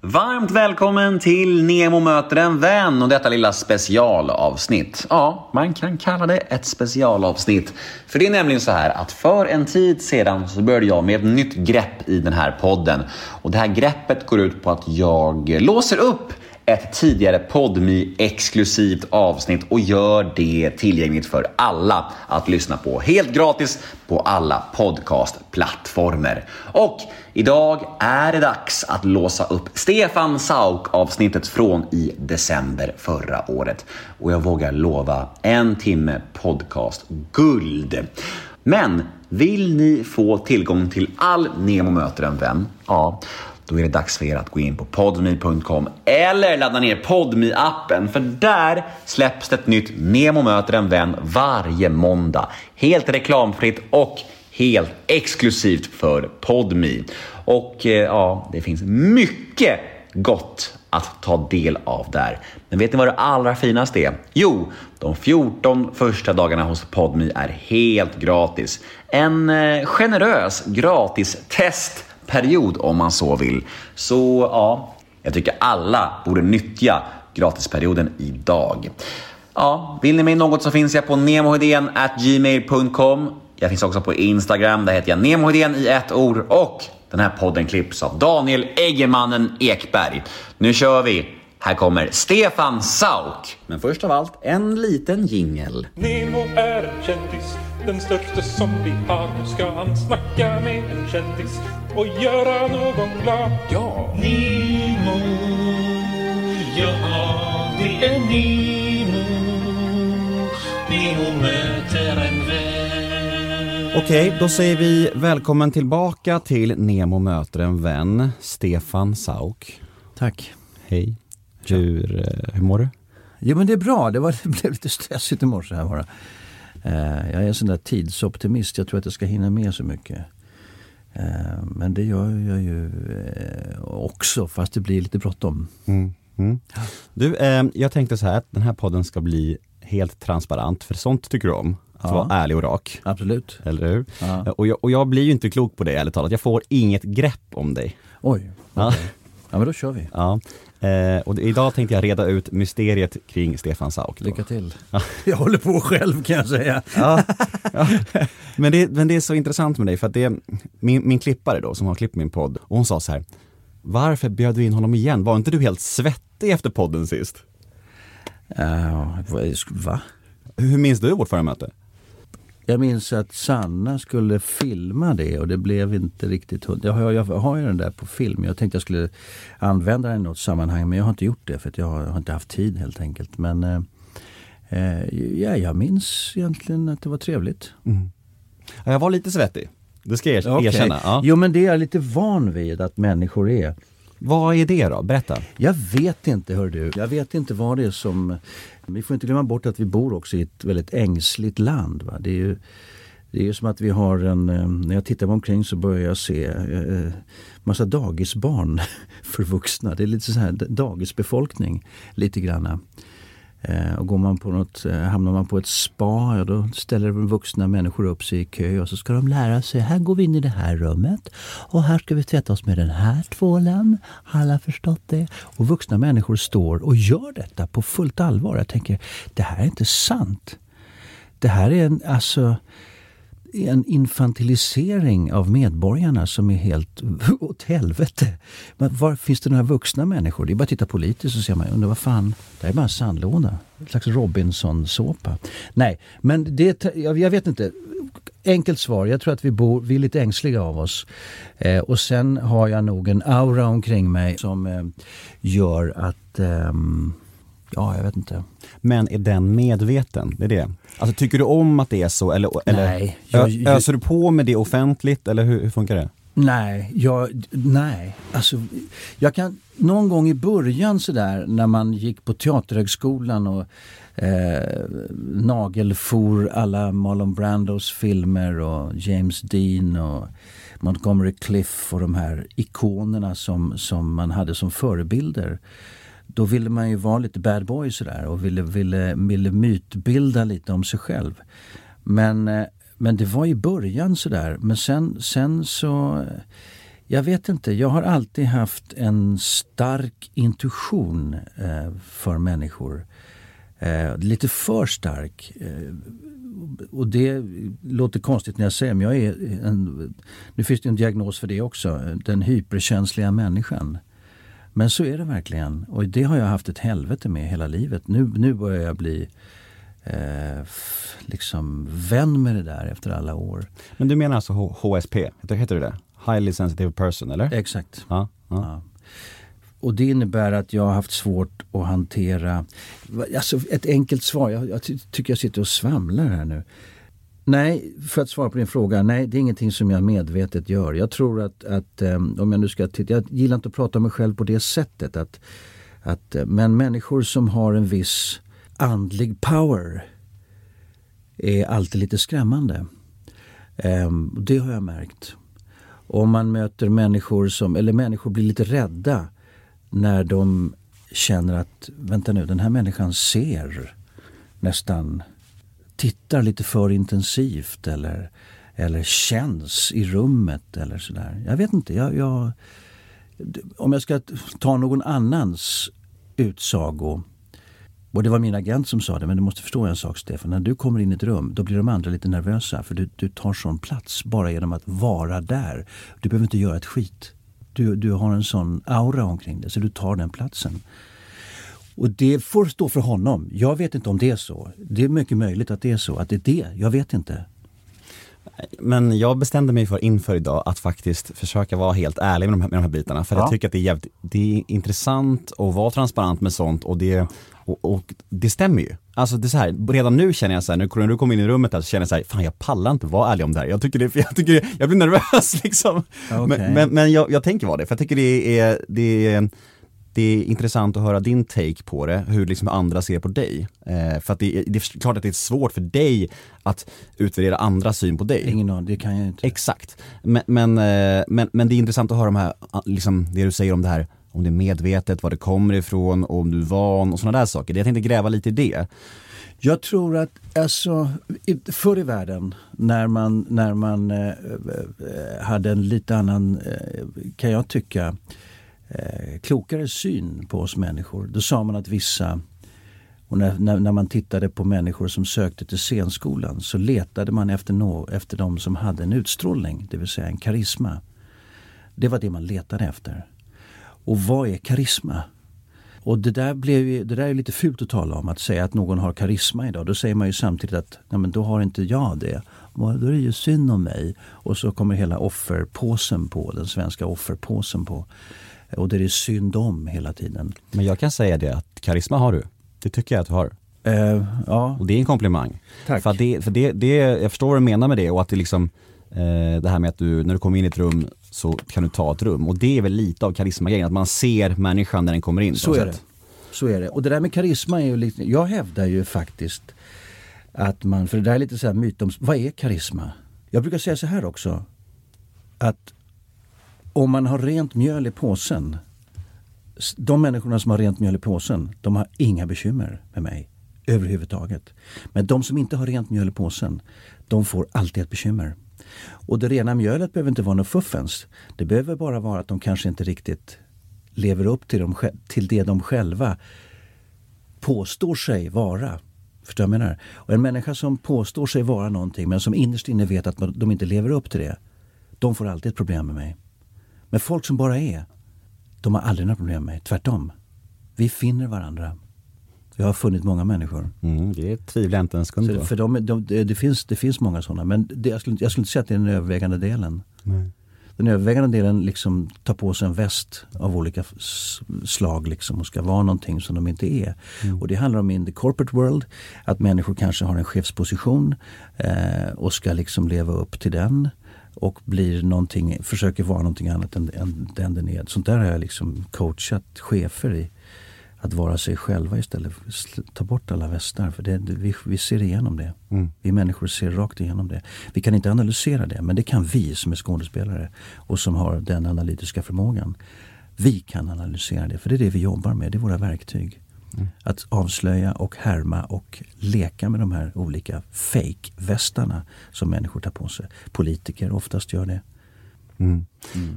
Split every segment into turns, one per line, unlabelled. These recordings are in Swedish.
Varmt välkommen till Nemo möter en vän och detta lilla specialavsnitt. Ja, man kan kalla det ett specialavsnitt. För det är nämligen så här att för en tid sedan så började jag med ett nytt grepp i den här podden. Och det här greppet går ut på att jag låser upp ett tidigare podmi exklusivt avsnitt och gör det tillgängligt för alla att lyssna på. Helt gratis på alla podcastplattformar. Och idag är det dags att låsa upp Stefan Sauk avsnittet från i december förra året. Och jag vågar lova en timme podcast guld. Men vill ni få tillgång till all Nemo möter en vän? Ja, då är det dags för er att gå in på podme.com eller ladda ner podme appen för där släpps det ett nytt Nemo möter en vän varje måndag. Helt reklamfritt och helt exklusivt för Podme. Och eh, ja, det finns mycket gott att ta del av där. Men vet ni vad det allra finaste är? Jo, de 14 första dagarna hos Podme är helt gratis. En eh, generös gratis test period om man så vill. Så ja, jag tycker alla borde nyttja gratisperioden idag. Ja, vill ni mig något så finns jag på gmail.com. Jag finns också på Instagram, där heter jag nemohedén i ett ord och den här podden klipps av Daniel Eggemannen Ekberg. Nu kör vi! Här kommer Stefan Sauk. Men först av allt, en liten jingel.
Nemo är en kändis, den största som vi har. Nu ska han snacka med en kändis och göra någon glad. Ja!
Nemo, ja det är Nemo. Nemo möter en vän.
Okej, då säger vi välkommen tillbaka till Nemo möter en vän, Stefan Sauk.
Tack.
Hej. Hur, eh, hur mår du?
Jo men det är bra, det, var, det blev lite stressigt i morse här bara. Eh, jag är en sån där tidsoptimist, jag tror att jag ska hinna med så mycket. Eh, men det gör jag ju eh, också, fast det blir lite bråttom.
Mm. Mm. Du, jag tänkte så här att den här podden ska bli helt transparent, för sånt tycker du om. Att
Ja.
vara ärlig och rak.
Absolut.
Eller hur?
Ja.
Och, jag, och jag blir ju inte klok på det ärligt talat. Jag får inget grepp om dig.
Oj,
Ja.
Ja men då kör vi.
Ja. Eh, och idag tänkte jag reda ut mysteriet kring Stefan Sauk. då.
Lycka till. Jag håller på själv kan jag säga.
Ja. ja. Men, det, men det är så intressant med dig för att det är min, min klippare då som har klippt min podd och hon sa så här Varför bjöd du in honom igen? Var inte du helt svettig efter podden sist?
Uh, va?
Hur minns du vårt förra möte?
Jag minns att Sanna skulle filma det och det blev inte riktigt hund- jag har, jag har ju den där på film. Jag tänkte jag skulle använda den i något sammanhang men jag har inte gjort det för jag har, jag har inte haft tid helt enkelt. Men eh, eh, ja, jag minns egentligen att det var trevligt.
Ja, Jag var lite svettig, det ska jag er- erkänna. Ja.
Jo men det är jag lite van vid att människor är.
Vad är det då? Berätta.
Jag vet inte hör du. Jag vet inte vad det är som... Vi får inte glömma bort att vi bor också i ett väldigt ängsligt land. Va? Det är ju det är ju som att vi har en... Eh, när jag tittar mig omkring så börjar jag se eh, eh massa dagisbarn för vuxna. Det är lite så här dagisbefolkning lite granna. Eh, och går man på något, eh, hamnar man på ett spa, ja, då ställer vuxna människor upp sig i kö och så ska de lära sig, här går vi in i det här rummet och här ska vi tvätta oss med den här tvålen. Har alla förstått det? Och vuxna människor står och gör detta på fullt allvar. Jag tänker, det här är inte sant. Det här är en, alltså, en infantilisering av medborgarna som är helt åt helvete. Men var finns det några vuxna människor? Det är bara att titta politiskt så ser man, undrar vad fan, det här är bara en sandlåda. En slags Robinson-såpa. Nej, men det, jag, jag vet inte. Enkelt svar, jag tror att vi, bor, vi är lite ängsliga av oss. Eh, och sen har jag nog en aura omkring mig som eh, gör att, ehm, ja jag vet inte.
Men är den medveten? Det är det. Alltså tycker du om att det är så eller, eller
Nej, jag- jag-
öser du på med det offentligt eller hur, hur funkar det?
Nej, jag, nej. Alltså, jag kan, någon gång i början sådär när man gick på Teaterhögskolan och eh, nagelfor alla Marlon Brandos filmer och James Dean och Montgomery Cliff och de här ikonerna som, som man hade som förebilder. Då ville man ju vara lite bad boy sådär och ville, ville, ville mytbilda lite om sig själv. Men, eh, men det var i början sådär. Men sen, sen så eh, Jag vet inte, jag har alltid haft en stark intuition eh, för människor. Eh, lite för stark. Eh, och det låter konstigt när jag säger men jag är en, nu finns det en diagnos för det också, den hyperkänsliga människan. Men så är det verkligen och det har jag haft ett helvete med hela livet. Nu, nu börjar jag bli eh, liksom vän med det där efter alla år.
Men du menar alltså H- HSP, heter, det det? Highly sensitive person, eller?
Exakt.
Ja, ja.
Ja. Och det innebär att jag har haft svårt att hantera, alltså ett enkelt svar, jag, jag ty- tycker jag sitter och svamlar här nu. Nej, för att svara på din fråga, nej det är ingenting som jag medvetet gör. Jag tror att, att ehm, om jag nu ska titta, jag gillar inte att prata om mig själv på det sättet. Att, att, eh, men människor som har en viss andlig power är alltid lite skrämmande. Ehm, det har jag märkt. Om man möter människor som, eller människor blir lite rädda när de känner att, vänta nu, den här människan ser nästan, tittar lite för intensivt eller, eller känns i rummet eller sådär. Jag vet inte, jag, jag, om jag ska ta någon annans utsago och det var min agent som sa det, men du måste förstå en sak Stefan. När du kommer in i ett rum, då blir de andra lite nervösa. För du, du tar sån plats bara genom att vara där. Du behöver inte göra ett skit. Du, du har en sån aura omkring dig, så du tar den platsen. Och det får stå för honom. Jag vet inte om det är så. Det är mycket möjligt att det är så, att det är det. Jag vet inte.
Men jag bestämde mig för inför idag att faktiskt försöka vara helt ärlig med de här, med de här bitarna. För
Ja.
jag tycker att det är, jävligt, det är intressant att vara transparent med sånt och det, och, och det stämmer ju. Alltså det är så här, redan nu känner jag så här, nu när du kommer in i rummet här så känner jag så här, fan jag pallar inte vara ärlig om det här. Jag tycker det, jag tycker det, jag blir nervös liksom.
Okej.
Men, men, men jag, jag tänker vara det, för jag tycker det är, det är det är intressant att höra din take på det, hur liksom andra ser på dig. Eh, för att det, är- det är klart att det är svårt för dig att utvärdera andras syn på dig.
Ingen aning, det kan jag inte.
Exakt. Men, men, eh, men, men det är intressant att höra de här, ah, liksom, det du säger om det här, om det är medvetet, var det kommer ifrån, och om du är van och sådana där saker. Jag tänkte gräva lite i det.
Jag tror att alltså, förr i världen när man, när man eh, eh, hade en lite annan, eh, kan jag tycka, eh, klokare syn på oss människor. Då sa man att vissa, och när, när, när man tittade på människor som sökte till scenskolan så letade man efter, no, efter de som hade en utstrålning, det vill säga en karisma. Det var det man letade efter. Och vad är karisma? Och det där, blev ju, det där är lite fult att tala om, att säga att någon har karisma idag. Då säger man ju samtidigt att nej, men då har inte jag det. Då är det ju synd om mig. Och så kommer hela offerpåsen på, den svenska offerpåsen på. Och det är det synd om hela tiden.
Men jag kan säga det att karisma har du. Det tycker jag att du har.
Eh, ja,
Och det är en komplimang.
Tack.
För, det, för det, det, jag förstår vad du menar med det och att det liksom, eh, det här med att du, när du kommer in i ett rum så kan du ta ett rum. Och det är väl lite av karismagrejen, att man ser människan när den kommer in.
så är det.
sätt.
Så är det. Och det där med karisma är ju lite, jag hävdar ju faktiskt att man, för det där är lite så här myt om, vad är karisma? Jag brukar säga så här också, att om man har rent mjöl i påsen, de människorna som har rent mjöl i påsen, de har inga bekymmer med mig överhuvudtaget. Men de som inte har rent mjöl i påsen, de får alltid ett bekymmer. Och det rena mjölet behöver inte vara något fuffens. Det behöver bara vara att de kanske inte riktigt lever upp till, dem, till det de själva påstår sig vara. Förstår du vad jag menar? Och en människa som påstår sig vara någonting men som innerst inne vet att de inte lever upp till det. De får alltid ett problem med mig. Men folk som bara är, de har aldrig några problem med. Tvärtom. Vi finner varandra. Jag har funnit många människor.
Mm, det tvivlar jag inte en sekund på.
för de, de, det, det, finns, det finns många sådana. Men det, jag, skulle, inte- jag skulle inte säga att det är den övervägande delen.
Nej.
Den övervägande delen liksom tar på sig en väst av olika slag liksom och ska vara någonting som de inte är. Och det handlar om in the corporate world, att människor kanske har en chefsposition eh, och ska liksom leva upp till den och blir någonting, försöker vara någonting annat än, än den den är. Sånt där har jag liksom coachat chefer i. Att vara sig själva istället ta bort alla västar. För det, vi, vi ser igenom det.
Mm.
Vi människor ser rakt igenom det. Vi kan inte analysera det, men det kan vi som är skådespelare och som har den analytiska förmågan. Vi kan analysera det, för det är det vi jobbar med. Det är våra verktyg. Att avslöja och härma och leka med de här olika fake-västarna som människor tar på sig. Politiker oftast gör det.
Mm.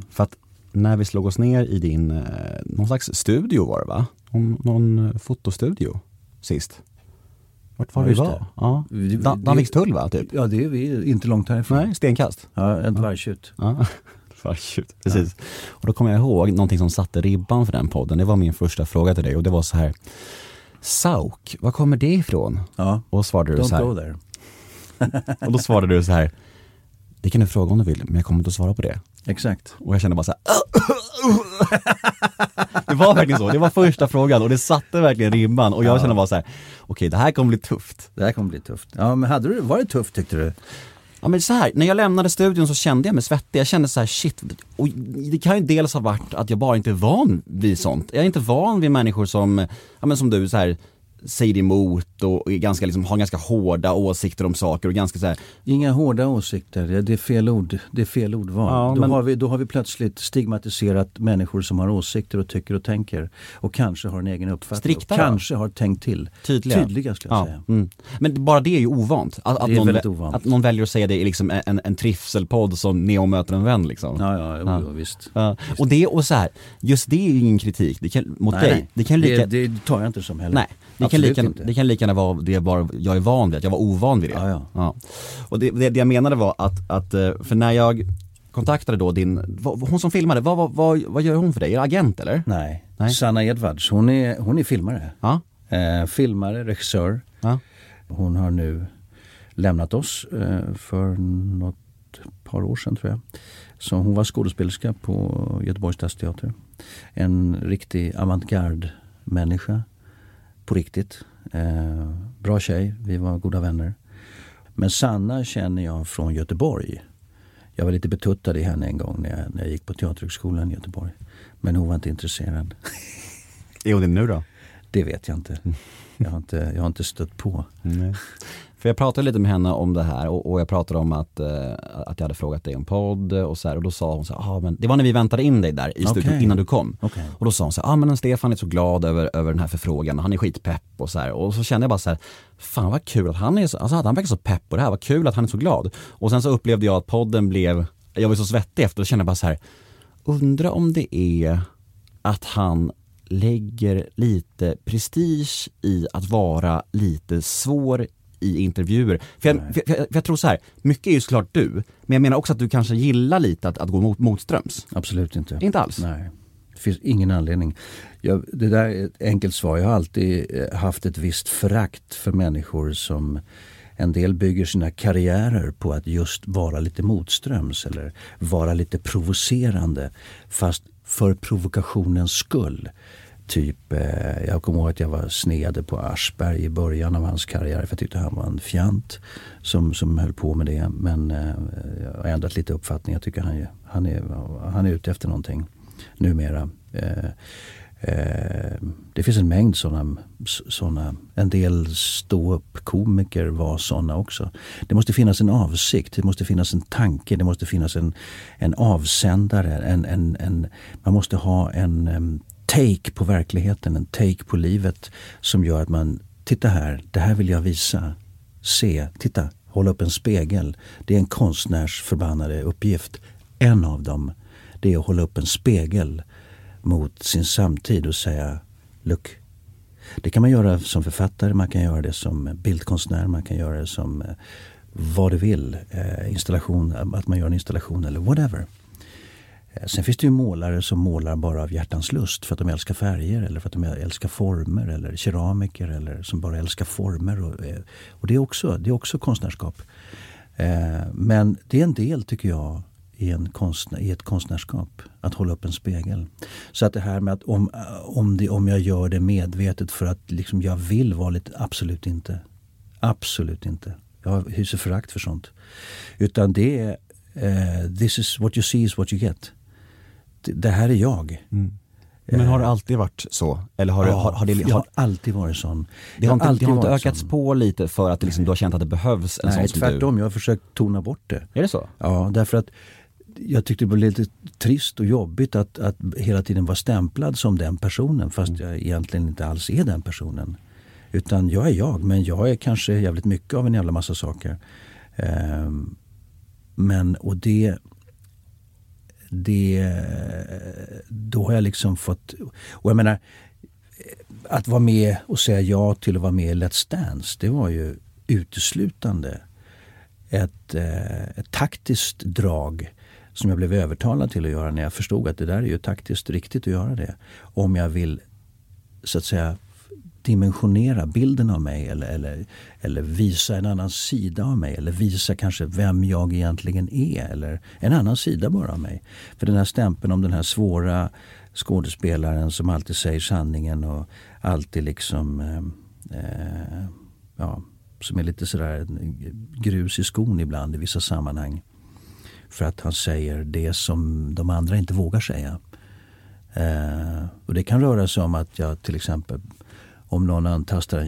För att när vi slog oss ner i din, eh, någon slags studio var det va? Någon, någon fotostudio sist. Vart var
Ja,
vi var? Ja.
Vi-
Dan-
vi-
Danvikstull va? Typ?
Ja, det är vi inte långt härifrån.
Nej, stenkast.
Ja, ett vargtjut.
Ja. Vargtjut, precis. Och då kommer jag ihåg någonting som satte ribban för den podden. Det var min första fråga till dig och det var så här. Sauk, var kommer det ifrån?
Ja,
Och, svarade du så
don't go
här,
there.
och då svarade du så här. Det kan du fråga om du vill, men jag kommer inte att svara på det.
Exakt.
Och jag kände bara så. Det var verkligen så, det var första frågan och det satte verkligen ribban och jag kände bara så här. okej det här kommer bli tufft.
Det här kommer bli tufft. Ja, men hade du, var det tufft tyckte du?
Ja men så här, när jag lämnade studion så kände jag mig svettig, jag kände så här shit, och det kan ju dels ha varit att jag bara inte är van vid sånt. Jag är inte van vid människor som, ja men som du så här säger emot och är ganska, liksom, har ganska hårda åsikter om saker och ganska så här,
Inga hårda åsikter, det är fel ord. Det är fel ordval.
Ja,
då,
men-
har vi, då har vi plötsligt stigmatiserat människor som har åsikter och tycker och tänker. Och kanske har en egen uppfattning.
Strikta
kanske har tänkt till.
tydliga.
Tydliga ska jag
Ja,
säga.
mm. Men bara det är ju ovant. Att, att, någon,
ovant.
att någon väljer att säga det i liksom en, en trivselpodd som Neo möter en vän liksom.
Ja, ja, jo,
Ja.
jo, visst.
Ja, och det och så här, just det är ju ingen kritik det kan, mot
Nej,
dig. Det kan lika,
det, det tar jag inte som heller.
nej, det kan, lika,
inte.
det kan lika gärna vara det bara jag är van vid, att jag var ovan vid det.
Ja, ja.
Och det, det, det jag menade var att, att, eh, för när jag kontaktade då din, hon som filmade, vad, vad, vad, vad gör hon för dig? Är det agent eller?
Nej.
Nej.
Sanna Edwards, hon är, hon är filmare.
Ja,
Eh, filmare, regissör.
ja,
Hon har nu lämnat oss eh, för något par år sedan tror jag. Så hon var skådespelerska på Göteborgs stadsteater. En riktig avantgarde-människa. På riktigt. Eh, bra tjej, vi var goda vänner. Men Sanna känner jag från Göteborg. Jag var lite betuttad i henne en gång när jag, när jag gick på Teaterhögskolan i Göteborg. Men hon var inte intresserad.
är hon det nu då?
Det vet jag inte. Jag har inte, jag har inte stött på.
Nej. För jag pratade lite med henne om det här och, och jag pratade om att, eh, att jag hade frågat dig om podd och så här, och då sa hon så här, ah, men det var när vi väntade in dig där i studion
Okej.
innan du kom.
Okej.
Och då sa hon så här, ah, men Stefan är så glad över, över den här förfrågan, han är skitpepp och så här. Och så kände jag bara så här, fan vad kul att han är så, alltså han verkar så pepp på det här, vad kul att han är så glad. Och sen så upplevde jag att podden blev, jag var så svettig efter och kände bara så här, undra om det är att han lägger lite prestige i att vara lite svår i intervjuer. För jag, för, jag, för jag tror så här, mycket är ju såklart du, men jag menar också att du kanske gillar lite att, att gå mot, motströms.
Absolut inte.
Inte alls?
Nej. Det finns ingen anledning. Jag, det där är ett enkelt svar. Jag har alltid eh, haft ett visst förakt för människor som en del bygger sina karriärer på att just vara lite motströms eller vara lite provocerande. Fast för provokationens skull. Typ, eh, jag kommer ihåg att jag var sned på Aschberg i början av hans karriär för jag tyckte han var en fjant som, som höll på med det. Men eh, jag har ändrat lite uppfattning. Jag tycker han, är- han, är, han är ute efter någonting numera. Eh, eh, det finns en mängd sådana, såna, en del ståuppkomiker var sådana också. Det måste finnas en avsikt, det måste finnas en tanke, det måste finnas en, en avsändare. En, en, en, man måste ha en take på verkligheten, en take på livet som gör att man, titta här, det här vill jag visa. Se, titta, hålla upp en spegel. Det är en konstnärs förbannade uppgift. En av dem, det är att hålla upp en spegel mot sin samtid och säga Look. Det kan man göra som författare, man kan göra det som bildkonstnär, man kan göra det som eh, vad du vill. Eh, installation, att man gör en installation eller whatever. Eh, sen finns det ju målare som målar bara av hjärtans lust för att de älskar färger eller för att de älskar former eller keramiker eller som bara älskar former. Och, eh, och det, är också, det är också konstnärskap. Eh, Men det är en del tycker jag i, en konstnär, i ett konstnärskap. Att hålla upp en spegel. Så att det här med att om, eh, om, det, om jag gör det medvetet för att liksom jag vill vara lite, absolut inte. Absolut inte. Jag hyser förakt för sånt. Utan det är uh, this is what you see is what you get. Det, det här är jag.
Men har det alltid varit så? Eller har, det,
Ja,
har, har det,
jag
har,
har alltid varit sån.
det har inte, det
alltid
har inte ökats
sån.
på lite för att det liksom, du har känt att det behövs en
Nej,
sån som
tvärtom. Jag har försökt tona bort det.
du? Är det så?
Ja, därför att jag tyckte det var lite trist och jobbigt att, att hela tiden vara stämplad som den personen fast jag egentligen inte alls är den personen. Utan jag är jag, men jag är kanske jävligt mycket av en jävla massa saker. Ehm, men och det, det, då har jag liksom fått, och jag menar att vara med och säga ja till att vara med i Let's Dance, det var ju uteslutande ett, eh, ett taktiskt drag som jag blev övertalad till att göra när jag förstod att det där är ju taktiskt riktigt att göra det. Om jag vill så att säga dimensionera bilden av mig eller, eller, eller visa en annan sida av mig eller visa kanske vem jag egentligen är eller en annan sida bara av mig. För den här stämpeln om den här svåra skådespelaren som alltid säger sanningen och alltid liksom eh, eh, ja, som är lite sådär grus i skon ibland i vissa sammanhang. För att han säger det som de andra inte vågar säga. Eh, och det kan röra sig om att jag till exempel om någon antastar en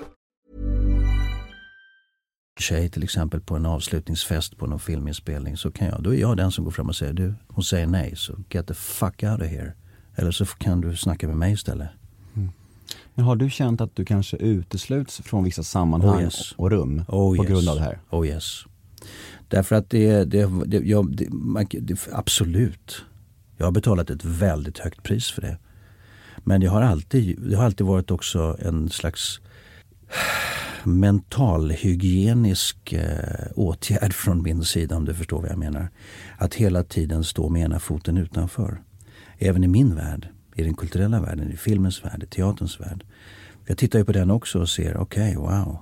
tjej till exempel på en avslutningsfest på någon filminspelning så kan jag, då är jag den som går fram och säger du, hon säger nej så get the fuck out of here. Eller så kan du snacka med mig istället.
Men har du känt att du kanske utesluts från vissa sammanhang
Oh yes.
och rum
Oh
på
yes.
grund av det här?
Oh yes. Därför att det, det, det, jag, det, man, det, absolut. Jag har betalat ett väldigt högt pris för det. Men jag har alltid, det har alltid varit också en slags mentalhygienisk eh, åtgärd från min sida om du förstår vad jag menar. Att hela tiden stå med ena foten utanför. Även i min värld, i den kulturella världen, i filmens värld, i teaterns värld. Jag tittar ju på den också och ser, okej, okay, wow.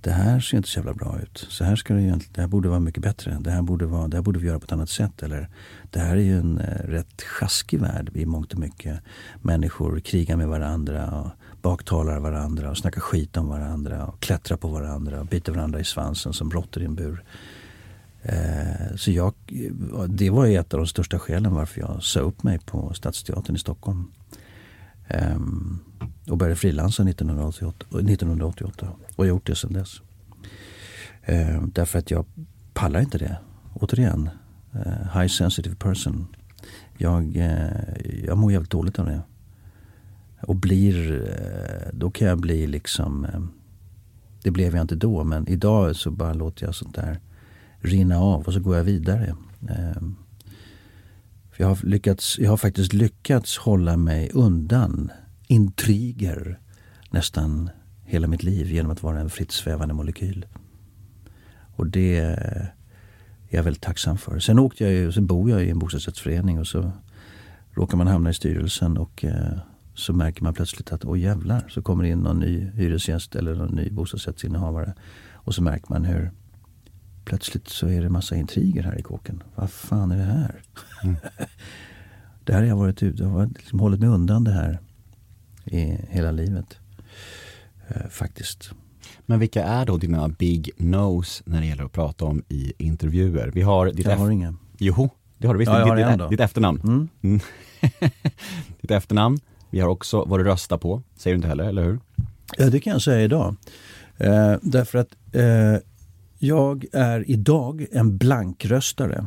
Det här ser inte så jävla bra ut. Så här ska det egentligen, det här borde vara mycket bättre. Det här borde, vara, det här borde vi göra på ett annat sätt. Eller det här är ju en eh, rätt sjaskig värld i mångt och mycket. Människor krigar med varandra och baktalar varandra och snackar skit om varandra och klättrar på varandra och biter varandra i svansen som råttor i en bur. Eh, så jag, det var ju ett av de största skälen varför jag sa upp mig på Stadsteatern i Stockholm. Eh, och började frilansa 1988, 1988 och gjort det sedan dess. Eh, därför att jag pallar inte det. Återigen, eh, high sensitive person. Jag, eh, jag mår jävligt dåligt av det. Och blir, eh, då kan jag bli liksom, eh, det blev jag inte då men idag så bara låter jag sånt där rinna av och så går jag vidare. Ehm, för jag, har lyckats, jag har faktiskt lyckats hålla mig undan intriger nästan hela mitt liv genom att vara en fritt svävande molekyl. Och det är jag väldigt tacksam för. Sen åkte jag ju, sen bor jag i en bostadsrättsförening och så råkar man hamna i styrelsen och eh, så märker man plötsligt att åh jävlar, så kommer det in någon ny hyresgäst eller någon ny bostadsrättsinnehavare. Och så märker man hur plötsligt så är det massa intriger här i kåken. Vad fan är det här? Mm. det här har jag varit ute, jag har liksom hållit mig undan det här i hela livet. Eh, faktiskt.
Men vilka är då dina big nos när det gäller att prata om i intervjuer? Vi har ditt
Jag har inga.
Jo, det har du visst.
Ja, jag har
ditt, ditt, ditt efternamn.
Mm.
ditt efternamn. Vi har också vad du röstar på. Säger du inte heller, eller hur?
Ja, det kan jag säga idag. Eh, därför att eh, jag är idag en blankröstare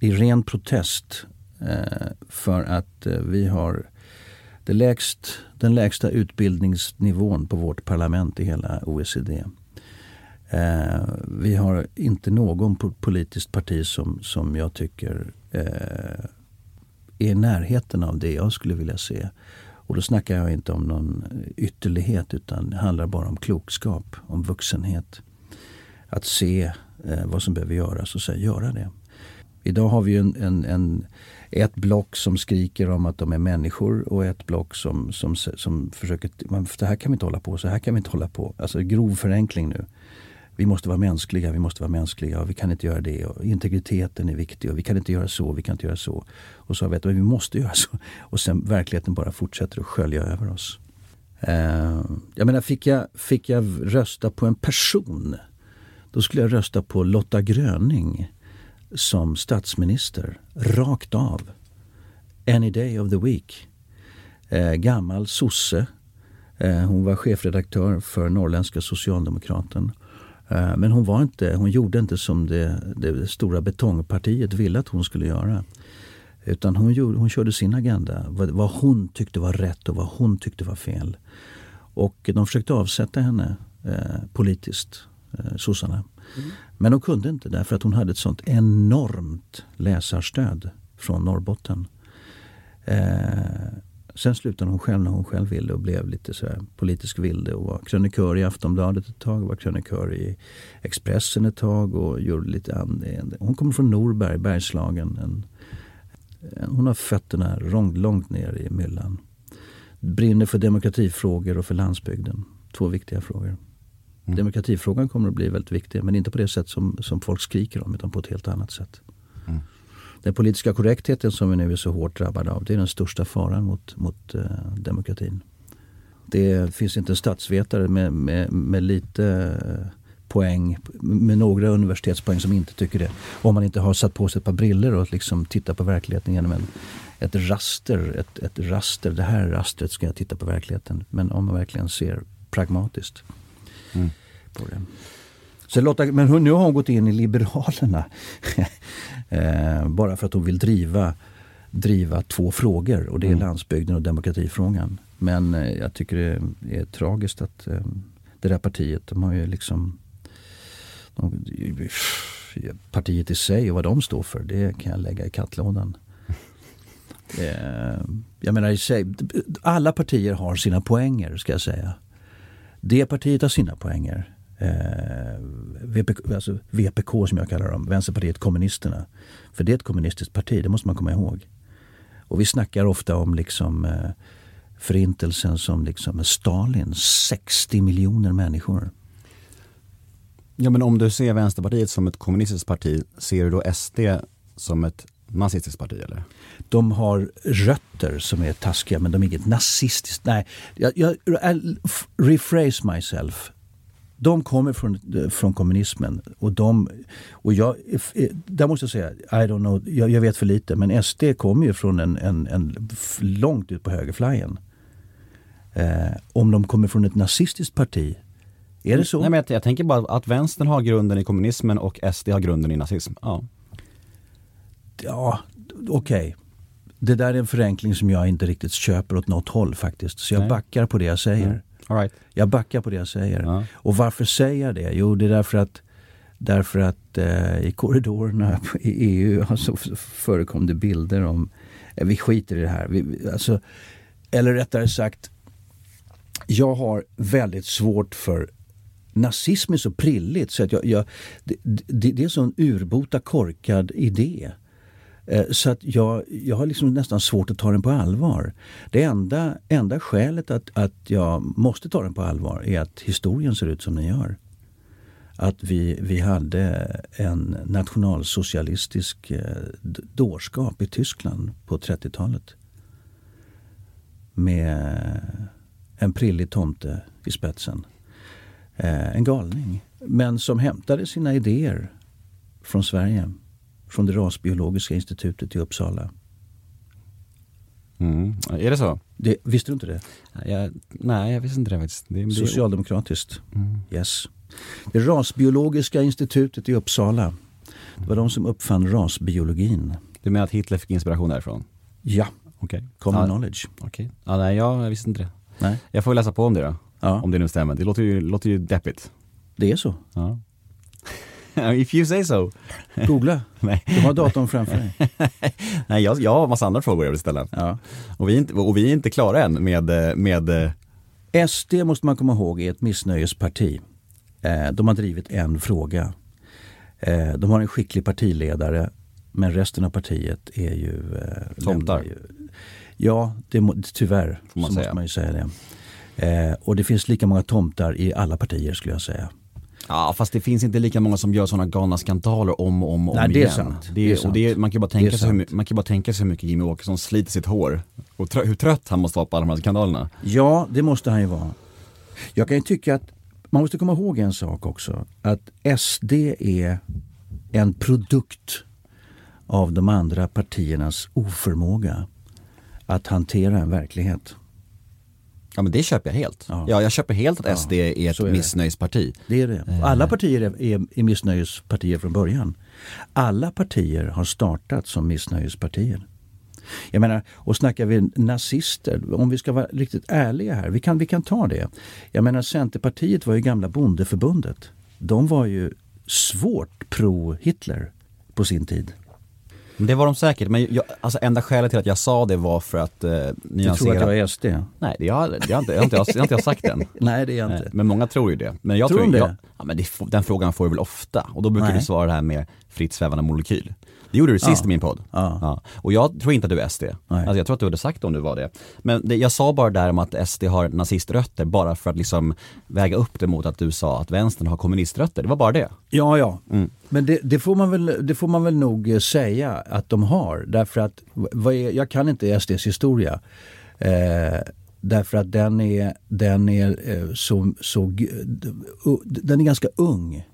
i ren protest eh, för att eh, vi har det lägst, den lägsta utbildningsnivån på vårt parlament i hela OECD. Eh, vi har inte någon politiskt parti som, som jag tycker eh, är i närheten av det jag skulle vilja se. Och då snackar jag inte om någon ytterlighet utan det handlar bara om klokskap, om vuxenhet. Att se eh, vad som behöver göras och sen göra det. Idag har vi ju en, en, en, ett block som skriker om att de är människor och ett block som, som, som försöker, man, det här kan vi inte hålla på, så här kan vi inte hålla på. Alltså grov förenkling nu. Vi måste vara mänskliga, vi måste vara mänskliga och vi kan inte göra det. Och integriteten är viktig och vi kan inte göra så, vi kan inte göra så. Och så har vi att vi måste göra så. Och sen verkligheten bara fortsätter att skölja över oss. Eh, jag menar, fick jag, fick jag rösta på en person, då skulle jag rösta på Lotta Gröning. som statsminister rakt av. Any day of the week. Eh, gammal sosse. Eh, hon var chefredaktör för Norrländska Socialdemokraten. Eh, men hon, var inte, hon gjorde inte som det, det stora betongpartiet ville att hon skulle göra. Utan hon, gjorde, hon körde sin agenda. Vad, vad hon tyckte var rätt och vad hon tyckte var fel. Och de försökte avsätta henne eh, politiskt, eh, sossarna. Mm. Men de kunde inte därför att hon hade ett sånt enormt läsarstöd från Norrbotten. Eh, sen slutade hon själv när hon själv ville och blev lite så politisk vilde och var krönikör i Aftonbladet ett tag, var krönikör i Expressen ett tag och gjorde lite annat. Hon kommer från Norberg, Bergslagen. En, hon har fötterna långt, långt ner i myllan. Brinner för demokratifrågor och för landsbygden. Två viktiga frågor. Mm. Demokratifrågan kommer att bli väldigt viktig men inte på det sätt som, som folk skriker om utan på ett helt annat sätt. Den politiska korrektheten som vi nu är så hårt drabbade av det är den största faran mot, mot uh, demokratin. Det finns inte en statsvetare med, med, med lite uh, poäng, med några universitetspoäng som inte tycker det. Om man inte har satt på sig ett par briller och liksom tittar på verkligheten genom en, ett raster. Ett, ett raster, det här rastret ska jag titta på verkligheten. Men om man verkligen ser pragmatiskt mm. på det. Så Lotta, men nu har hon gått in i Liberalerna. eh, bara för att hon vill driva, driva två frågor och det är mm. landsbygden och demokratifrågan. Men eh, jag tycker det är tragiskt att eh, det där partiet, de har ju liksom de, Partiet i sig och vad de står för, det kan jag lägga i kattlådan. Jag menar i sig, alla partier har sina poänger ska jag säga. Det partiet har sina poänger. Eh, VPK, alltså VPK som jag kallar dem, Vänsterpartiet kommunisterna. För det är ett kommunistiskt parti, det måste man komma ihåg. Och vi snackar ofta om liksom eh, förintelsen som liksom Stalin, 60 miljoner människor.
Ja men om du ser Vänsterpartiet som ett kommunistiskt parti, ser du då SD som ett nazistiskt parti eller?
De har rötter som är taskiga men de är inget nazistiskt. Nej, jag, jag rephrase myself. De kommer från, från kommunismen och de, och jag, där måste jag säga, I don't know, jag, jag vet för lite, men SD kommer ju från en, en, en långt ut på högerflyen. Eh, om de kommer från ett nazistiskt parti, är det så?
Nej men jag, jag tänker bara att vänstern har grunden i kommunismen och SD har grunden i nazism. Ja
ja, okej. Okay. Det där är en förenkling som jag inte riktigt köper åt något håll faktiskt. Så jag Nej. backar på det jag säger. Mm.
All right.
Jag backar på det jag säger. Ja. Och varför säger jag det? Jo, det är därför att Därför att eh, i korridorerna i EU alltså, förekom det bilder om, eh, vi skiter i det här. Vi, alltså, eller rättare sagt, jag har väldigt svårt för nazism är så prilligt så att jag, jag det, det, det är en sån urbota korkad idé. Eh, så att jag, jag har liksom nästan svårt att ta den på allvar. Det enda, enda skälet att, att jag måste ta den på allvar är att historien ser ut som den gör. Att vi, vi hade en nationalsocialistisk eh, dårskap i Tyskland på 30-talet. Med en prillig tomte i spetsen. Eh, en galning. Men som hämtade sina idéer från Sverige från det rasbiologiska institutet i Uppsala.
Mm. Är det så?
Det, visste du inte det?
Jag, nej, jag visste inte det faktiskt. Det,
Socialdemokratiskt. Mm. Yes. Det rasbiologiska institutet i Uppsala. Det var de som uppfann rasbiologin.
Du menar att Hitler fick inspiration därifrån?
Ja.
Okay.
Common ja. knowledge.
Okay. Ja, nej, jag visste inte det. Nej. Jag får läsa på om det då. Ja. Om det nu stämmer. Det låter ju, låter ju deppigt.
Det är så.
Ja. If you say so.
Googla. Nej. Du har datorn framför dig.
Nej, jag, jag har massa andra frågor jag vill ställa.
Ja.
Och, vi är inte, och vi är inte klara än med, med...
SD måste man komma ihåg är ett missnöjesparti. Eh, de har drivit en fråga. Eh, de har en skicklig partiledare men resten av partiet är ju...
Eh, Tomtar? Ju,
ja, det, tyvärr så säga. måste man ju säga det. Och det finns lika många tomtar i alla partier skulle jag säga.
Ja fast det finns inte lika många som gör sådana galna skandaler om och om, om
Nej,
det
igen. Är sant.
Det är, det är sant. Och det är, man, kan bara tänka sig hur, man kan bara tänka sig hur mycket Jimmy Åkesson sliter sitt hår. Och trö, hur trött han måste vara på alla de här skandalerna.
Ja, det måste han ju vara. Jag kan ju tycka att man måste komma ihåg en sak också. Att SD är en produkt av de andra partiernas oförmåga att hantera en verklighet.
Ja men det köper jag helt.
Ja.
Ja, jag köper helt att SD är ett
är det.
missnöjesparti.
Det är det.
Eh.
Alla partier är, är, är missnöjespartier från början. Alla partier har startat som missnöjespartier. Jag menar, och snackar vi nazister, om vi ska vara riktigt ärliga här, vi kan, vi kan ta det. Jag menar Centerpartiet var ju gamla bondeförbundet. De var ju svårt pro-Hitler på sin tid.
Det var de säkert, men jag, alltså enda skälet till att jag sa det var för att eh,
Du
nyansera.
tror att jag är SD?
Nej, det har, det har inte, det har inte, jag, det har inte jag sagt än.
Nej, det är jag inte.
Men många tror ju det. Men jag
Tror
tror,
de det?
Jag, ja, men det, den frågan får du väl ofta och då brukar
Nej.
du svara det här med fritt svävande molekyl. Det gjorde du sist i min podd. Och jag tror inte att du är SD. Alltså jag tror att du hade sagt om du var det. Men det, jag sa bara där om att SD har naziströtter bara för att liksom väga upp det mot att du sa att vänstern har kommuniströtter. Det var bara det.
Ja, ja.
Mm.
Men det, det, får man väl, det får man väl nog eh, säga att de har. Därför att, är, jag kan inte SDs historia. Eh, därför att den är, den är eh, så, så, den är ganska ung.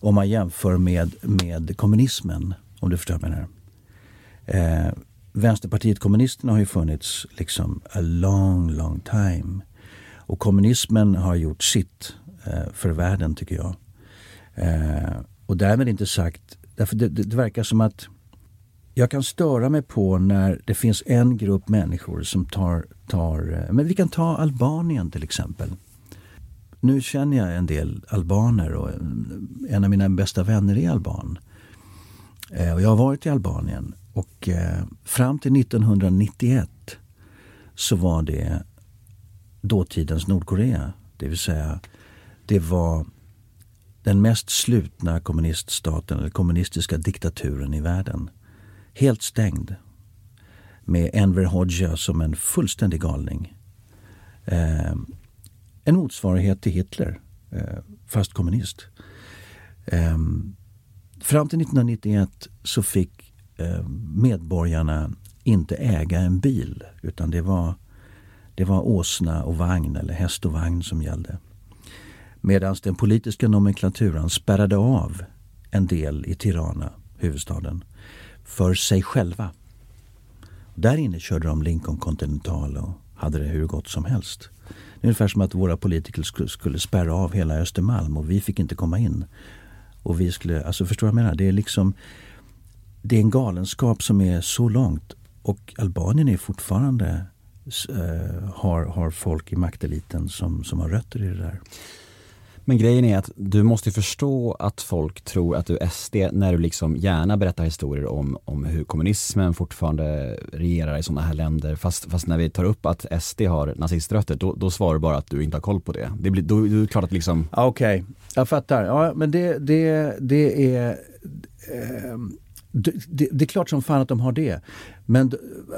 Om man jämför med, med kommunismen, om du förstår vad jag menar. Eh, Vänsterpartiet kommunisterna har ju funnits liksom a long, long time. Och kommunismen har gjort sitt eh, för världen tycker jag. Eh, och därmed inte sagt, därför det, det, det verkar som att jag kan störa mig på när det finns en grupp människor som tar, tar eh, men vi kan ta Albanien till exempel. Nu känner jag en del albaner och en- en av mina bästa vänner är alban. Eh, och jag har varit i Albanien och eh, fram till 1991 så var det dåtidens Nordkorea. Det vill säga det var den mest slutna kommuniststaten eller kommunistiska diktaturen i världen. Helt stängd. Med Enver Hoxha som en fullständig galning. Eh, en motsvarighet till Hitler, eh, fast kommunist. Eh, fram till 1991 så fick eh, medborgarna inte äga en bil utan det var, det var åsna och vagn eller häst och vagn som gällde. Medan den politiska nomenklaturan spärrade av en del i Tirana, huvudstaden, för sig själva. Där inne körde de Lincoln Continental och hade det hur gott som helst. Det är ungefär som att våra politiker skulle, skulle spärra av hela Östermalm och vi fick inte komma in. Och vi skulle, alltså förstår du vad jag menar? Det är liksom det är en galenskap som är så långt och Albanien är fortfarande eh, har, har folk i makteliten som, som har rötter i det där.
Men grejen är att du måste förstå att folk tror att du är SD när du liksom gärna berättar historier om, om hur kommunismen fortfarande regerar i sådana här länder. Fast, fast när vi tar upp att SD har naziströtter, då, då svarar du bara att du inte har koll på det. Det blir, då, då är det klart att liksom,
Okej, Okej, jag fattar. Ja, men det, det, det är... Ehm, det, det, det är klart som fan att de har det. Men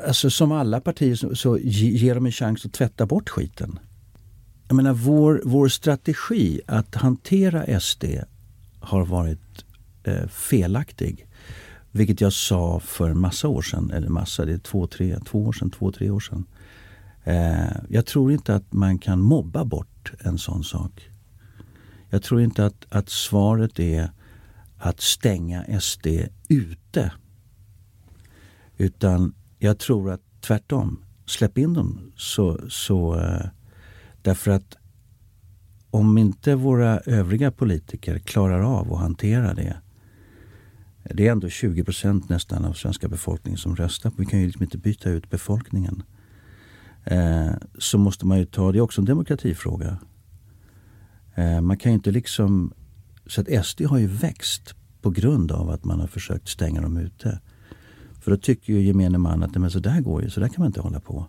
alltså, som alla partier så, så ge- ger de en chans att tvätta bort skiten. Jag menar vår, vår strategi att hantera SD har varit eh, felaktig. Vilket jag sa för massa år sedan, eller massa, det är två, tre, två år sedan, två, tre år sedan. Eh, jag tror inte att man kan mobba bort en sån sak. Jag tror inte att, att svaret är att stänga SD ute. Utan jag tror att tvärtom, släpp in dem. Så, så, eh, därför att om inte våra övriga politiker klarar av att hantera det. Det är ändå 20 procent nästan av svenska befolkningen som röstar. Vi kan ju liksom inte byta ut befolkningen. Eh, så måste man ju ta, det är också en demokratifråga. Eh, man kan ju inte liksom, så att SD har ju växt på grund av att man har försökt stänga dem ute. För då tycker ju gemene man att men så där går ju, så där kan man inte hålla på.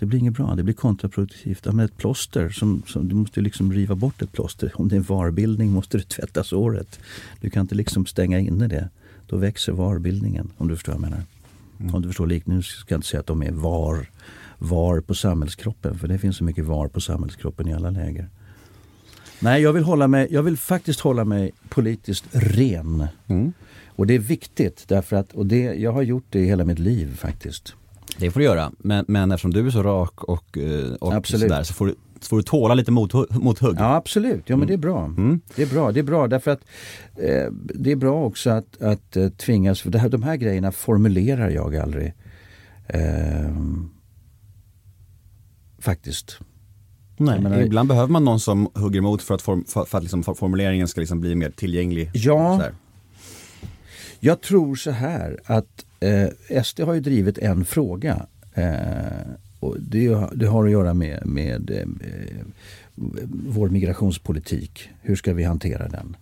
Det blir inget bra, det blir kontraproduktivt. Ja, men ett plåster, som, som, du måste liksom riva bort ett plåster. Om det är en varbildning måste du tvätta såret. Du kan inte liksom stänga inne det. Då växer varbildningen, om du förstår vad jag menar. Om du förstår lik, nu ska jag inte säga att de är var, var på samhällskroppen. För det finns så mycket var på samhällskroppen i alla läger. Nej, jag vill, hålla mig, jag vill faktiskt hålla mig politiskt ren. Och det är viktigt därför att, och det, jag har gjort det i hela mitt liv faktiskt.
Det får du göra. Men, men eftersom du är så rak och, eh, och sådär så får du får du tåla lite mothugg. mothugg.
Ja absolut, ja men det är bra.
Mm.
Det är bra, det är bra därför att eh, det är bra också att, att eh, tvingas, för det här, de här grejerna formulerar jag aldrig. Eh, faktiskt.
Nej,
menar-
ibland behöver man någon som hugger emot för att, form, för, för att liksom for- formuleringen ska liksom bli mer tillgänglig.
Ja. Jag tror så här att eh, SD har ju drivit en fråga. Eh, och det, det har att göra med, med eh, eh, vår migrationspolitik. Hur ska vi hantera den?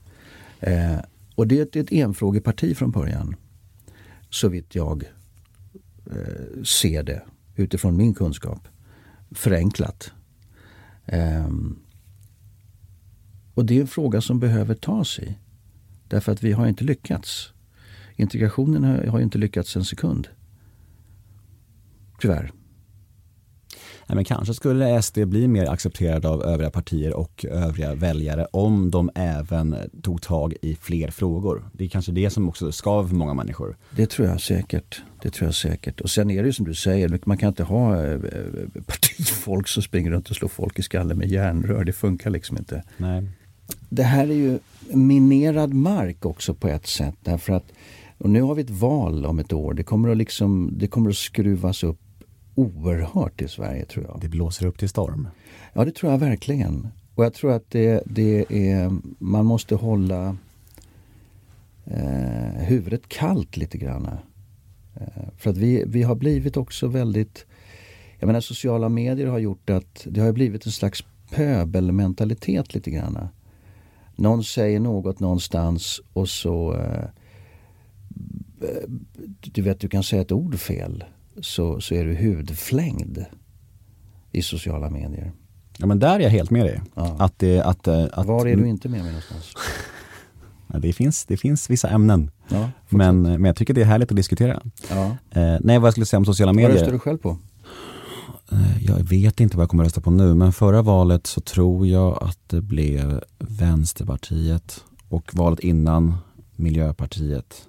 Eh, och det är ett, ett enfrågeparti från början. Så vitt jag eh, ser det utifrån min kunskap. Förenklat. Eh, och det är en fråga som behöver tas i. Därför att vi har inte lyckats. Integrationen har, har ju inte lyckats en sekund. Tyvärr.
Nej, men kanske skulle SD bli mer accepterad av övriga partier och övriga väljare om de även tog tag i fler frågor. Det är kanske det som också för många människor.
Det tror jag säkert. Det tror jag säkert. Och sen är det ju som du säger, man kan inte ha eh, eh, partifolk som springer runt och slår folk i skallen med järnrör. Det funkar liksom inte.
Nej.
Det här är ju minerad mark också på ett sätt. Därför att och nu har vi ett val om ett år. Det kommer att, liksom, det kommer att skruvas upp oerhört i Sverige tror jag.
Det blåser upp till storm.
Ja, det tror jag verkligen. Och jag tror att det, det är, man måste hålla eh, huvudet kallt lite grann. Eh, för att vi, vi har blivit också väldigt, jag menar sociala medier har gjort att det har blivit en slags pöbelmentalitet lite grann. Någon säger något någonstans och så eh, du vet, du kan säga ett ord fel så, så är du hudflängd i sociala medier.
Ja men där är jag helt med dig.
Ja.
Att det, att, eh, att,
Var är du inte med mig någonstans?
Det, finns, det finns vissa ämnen.
Ja,
Men, men jag tycker det är härligt att diskutera.
ja.
Eh, nej, vad jag skulle säga om sociala
Vad
medier.
röstar du själv på?
Eh, Jag vet inte vad jag kommer att rösta på nu, men förra valet så tror jag att det blev Vänsterpartiet och valet innan Miljöpartiet.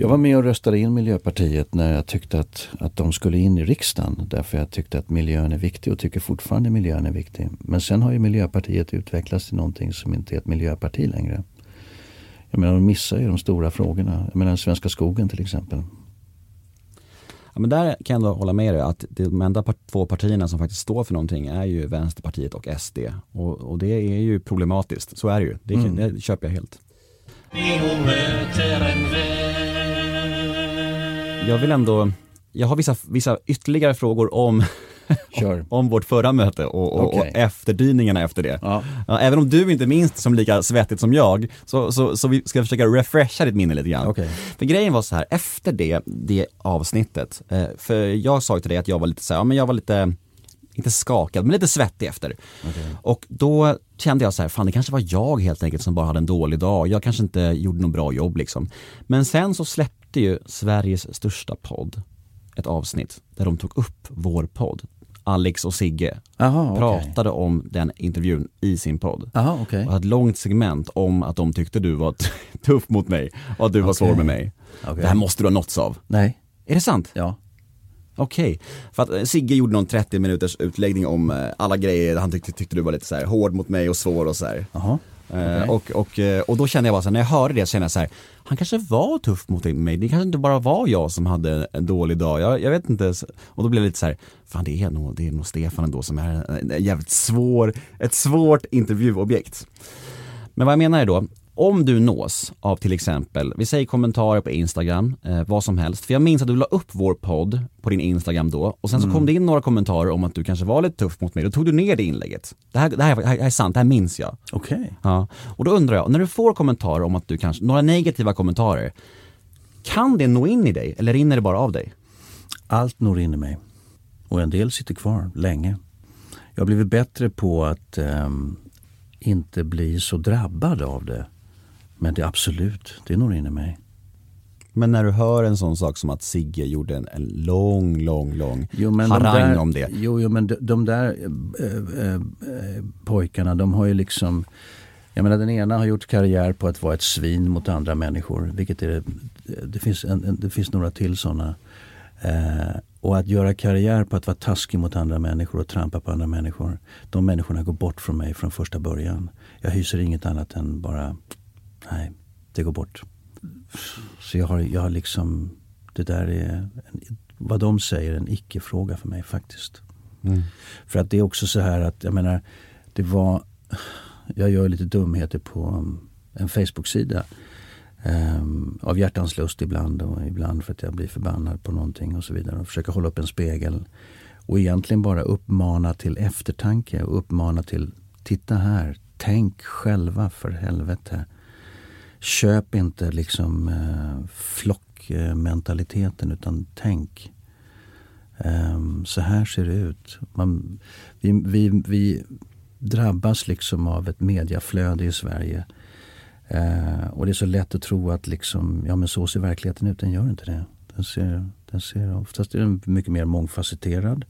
Jag var med och röstade in Miljöpartiet när jag tyckte att, att de skulle in i riksdagen. Därför jag tyckte att miljön är viktig och tycker fortfarande miljön är viktig. Men sen har ju Miljöpartiet utvecklats till någonting som inte är ett miljöparti längre. Jag menar, de missar ju de stora frågorna. Jag menar, Svenska skogen till exempel.
Ja, men där kan jag ändå hålla med dig att de enda part- två partierna som faktiskt står för någonting är ju Vänsterpartiet och SD. Och, och det är ju problematiskt, så är det ju. Det,
Mm.
det köper jag helt. Jag vill ändå, jag har vissa, vissa ytterligare frågor om,
Kör.
om vårt förra möte och, och,
Okej.
och efterdyningarna efter det. Ja. Även om du inte minns som lika svettigt som jag, så, så, så vi ska försöka refresha ditt minne lite grann.
Okej.
För grejen var så här, efter det, det avsnittet, eh, för jag sa ju till dig att jag var lite så här, ja men jag var lite, inte skakad, men lite svettig efter. Och då kände jag så här, fan det kanske var jag helt enkelt som bara hade en dålig dag, jag kanske inte gjorde något bra jobb liksom. Men sen så släppte ju Sveriges största podd ett avsnitt där de tog upp vår podd. Alex och Sigge
Aha,
pratade om den intervjun i sin podd.
Aha, okej.
Och hade ett långt segment om att de tyckte du var tuff mot mig och att du var svår med mig. Det här måste du ha nåtts av.
Nej.
Är det sant?
Ja.
Okej. För att eh, Sigge gjorde någon 30 minuters utläggning om eh, alla grejer han tyckte, tyckte du var lite så här hård mot mig och svår och så här.
Jaha.
Eh, och, och, eh, och då kände jag bara så här, när jag hörde det så kände jag så här, han kanske var tuff mot mig, det kanske inte bara var jag som hade en dålig dag, jag, jag vet inte. Och då blev det lite så här, fan det är nog, det är nog Stefan ändå som är en jävligt svår, ett svårt intervjuobjekt. Men vad jag menar är då, om du nås av till exempel, vi säger kommentarer på Instagram, eh, vad som helst. För jag minns att du la upp vår podd på din Instagram då och sen så kom det in några kommentarer om att du kanske var lite tuff mot mig. Då tog du ner det inlägget. Det här, det här, det här är sant, det här minns jag.
Okej.
Ja. Och då undrar jag, när du får kommentarer om att du kanske, några negativa kommentarer, kan det nå in i dig eller rinner det bara av dig?
Allt når in i mig. Och en del sitter kvar länge. Jag har blivit bättre på att ehm, inte bli så drabbad av det. Men det absolut, det når in i mig.
Men när du hör en sån sak som att Sigge gjorde en, en lång, lång, lång
Jo, men de
harang
där,
om det.
Jo, jo men de, de där eh, eh, pojkarna, de har ju liksom... Jag menar den ena har gjort karriär på att vara ett svin mot andra människor. Vilket är, det, finns en, en, det finns några till sådana. Eh, och att göra karriär på att vara taskig mot andra människor och trampa på andra människor. De människorna går bort från mig från första början. Jag hyser inget annat än bara, nej, det går bort. Så jag har, jag har liksom, det där är, en, vad de säger, en icke-fråga för mig faktiskt. För att det är också så här att, jag menar, det var, jag gör lite dumheter på en Facebook-sida. Um, av hjärtans lust ibland och ibland för att jag blir förbannad på någonting och så vidare. Och försöker hålla upp en spegel. Och egentligen bara uppmana till eftertanke och uppmana till titta här, tänk själva för helvete. Köp inte liksom eh, flockmentaliteten utan tänk. Eh, så här ser det ut. Man, vi, vi, vi drabbas liksom av ett mediaflöde i Sverige. Eh, och det är så lätt att tro att liksom, ja men så ser verkligheten ut. Den gör inte det. Den ser, den ser oftast är den mycket mer mångfacetterad.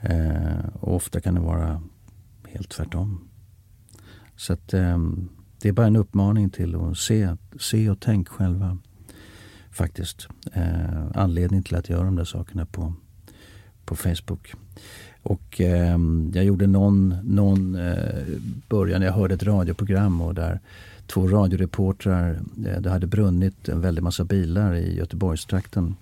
Eh, och ofta kan det vara helt tvärtom. Så att ehm, det är bara en uppmaning till att se, se och tänk själva. Faktiskt. Eh, anledning till att göra de där sakerna på, på Facebook. Och eh, jag gjorde någon, någon eh, början, jag hörde ett radioprogram och där två radioreportrar, eh, det hade brunnit en väldig massa bilar i Göteborgstrakten.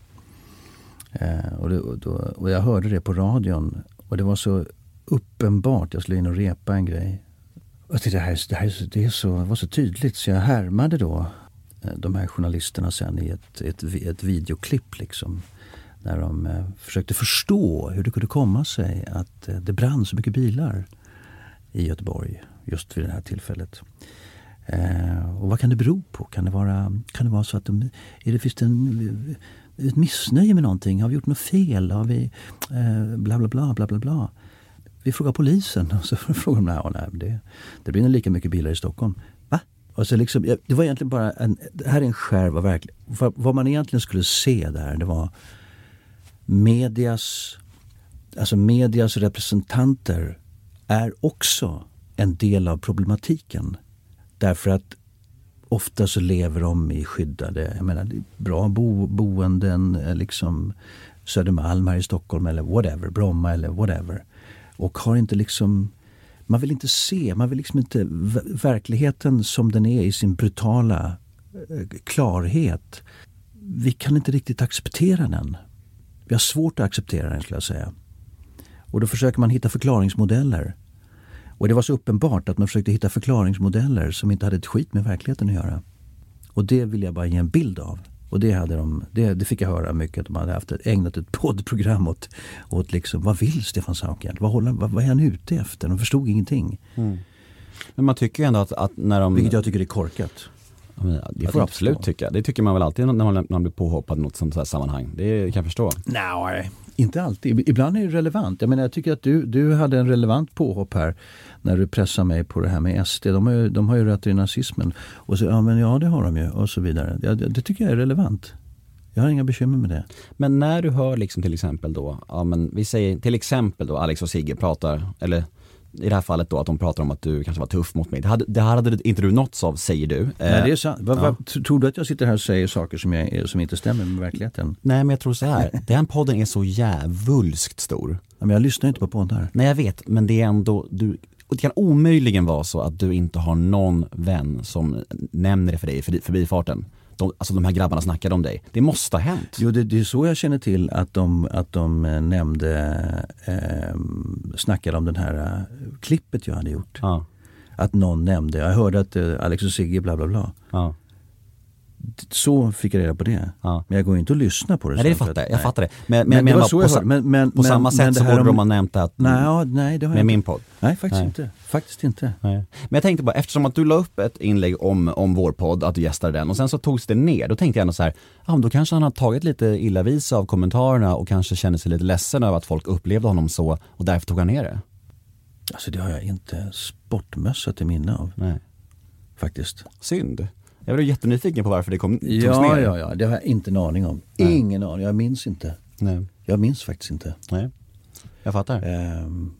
Eh, och, det, och, då, och jag hörde det på radion och det var så uppenbart, jag skulle in och repa en grej. Jag tyckte, det, här, det, här, det, är så, det var så tydligt så jag härmade då eh, de här journalisterna sen i ett, ett, ett videoklipp liksom. När de eh, försökte förstå hur det kunde komma sig att eh, det brann så mycket bilar i Göteborg just vid det här tillfället. Eh, och vad kan det bero på? Kan det vara, kan det vara så att de, är det, finns det en, ett missnöje med någonting? Har vi gjort något fel? Har vi eh, bla bla bla bla bla bla? Vi frågar polisen och så frågar de, ja, nej det, det brinner lika mycket bilar i Stockholm. Va? Och så liksom, det var egentligen bara en, det här är en skärv av. Vad, vad man egentligen skulle se där det var medias, alltså medias representanter är också en del av problematiken. Därför att ofta så lever de i skyddade, jag menar bra bo, boenden, eh, liksom Södermalm här i Stockholm eller whatever, Bromma eller whatever. Och har inte liksom, man vill inte se, man vill liksom inte, verkligheten som den är i sin brutala eh, klarhet. Vi kan inte riktigt acceptera den. Vi har svårt att acceptera den skulle jag säga. Och då försöker man hitta förklaringsmodeller. Och det var så uppenbart att man försökte hitta förklaringsmodeller som inte hade ett skit med verkligheten att göra. Och det vill jag bara ge en bild av. Och det, hade de, det, det fick jag höra mycket, att de hade haft ägnat ett poddprogram åt, åt liksom, vad vill Stefan Sauk egentligen? Vad, vad, vad är han ute efter? De förstod ingenting.
Men man tycker ju ändå att, att när de...
Vilket jag tycker är korkat.
Men Det får du absolut tycka. Det tycker man väl alltid när man, när man blir påhoppad i något sånt här sammanhang. Det kan jag förstå.
Nej, inte alltid. Ibland är det relevant. Jag menar, jag tycker att du, du hade en relevant påhopp här när du pressade mig på det här med SD. De har ju, de har ju rötter i nazismen. Och så, ja men ja det har de ju och så vidare. Ja, det, det tycker jag är relevant. Jag har inga bekymmer med det.
Men när du hör liksom till exempel då, ja men vi säger till exempel då Alex och Sigge pratar, eller i det här fallet då att de pratar om att du kanske var tuff mot mig. Det hade, det hade inte du nåtts av säger du.
Nej, det är sant. Vad-
ja.
vad- t- tror du att jag sitter här och säger saker som, jag, som inte stämmer med verkligheten?
Nej men jag tror så här, den podden är så jävulskt stor.
Men jag lyssnar inte på poddar.
Nej jag vet, men det är ändå, du, och det kan omöjligen vara så att du inte har någon vän som nämner det för dig i förbi- förbifarten. De, alltså de här grabbarna snackade om dig. Det måste ha hänt.
Jo, det, det är så jag känner till att de, att de eh, nämnde, eh, snackade om det här eh, klippet jag hade gjort.
Ja.
att någon nämnde, jag hörde att eh, Alex och Sigge bla bla bla.
Ja.
Så fick jag reda på det.
Ja.
Men jag går ju inte och lyssnar på det.
Nej det fattar jag, jag
nej.
fattar det. Men, men,
Men det var så
på,
jag hörde. Men, men,
på
men,
samma sätt
det
så borde de ha nämnt att
Nej, nej det har jag
med
inte.
min podd.
Nej, faktiskt
Nej.
inte. Faktiskt inte.
Nej. Men jag tänkte bara, eftersom att du la upp ett inlägg om, om vår podd, att du gästade den och sen så togs det ner, då tänkte jag ändå så här, ja men då kanske han har tagit lite illa vid sig av kommentarerna och kanske känner sig lite ledsen över att folk upplevde honom så och därför tog han ner det.
Alltså det har jag inte sportmössa till minne av.
Nej.
Faktiskt.
Synd. Jag var jättenyfiken på varför det kom, togs
Ja,
ner.
ja, ja. Det har jag inte en aning om.
Nej.
Ingen aning. Jag minns inte.
Nej.
Jag minns faktiskt inte.
Nej. Jag fattar.
Ehm,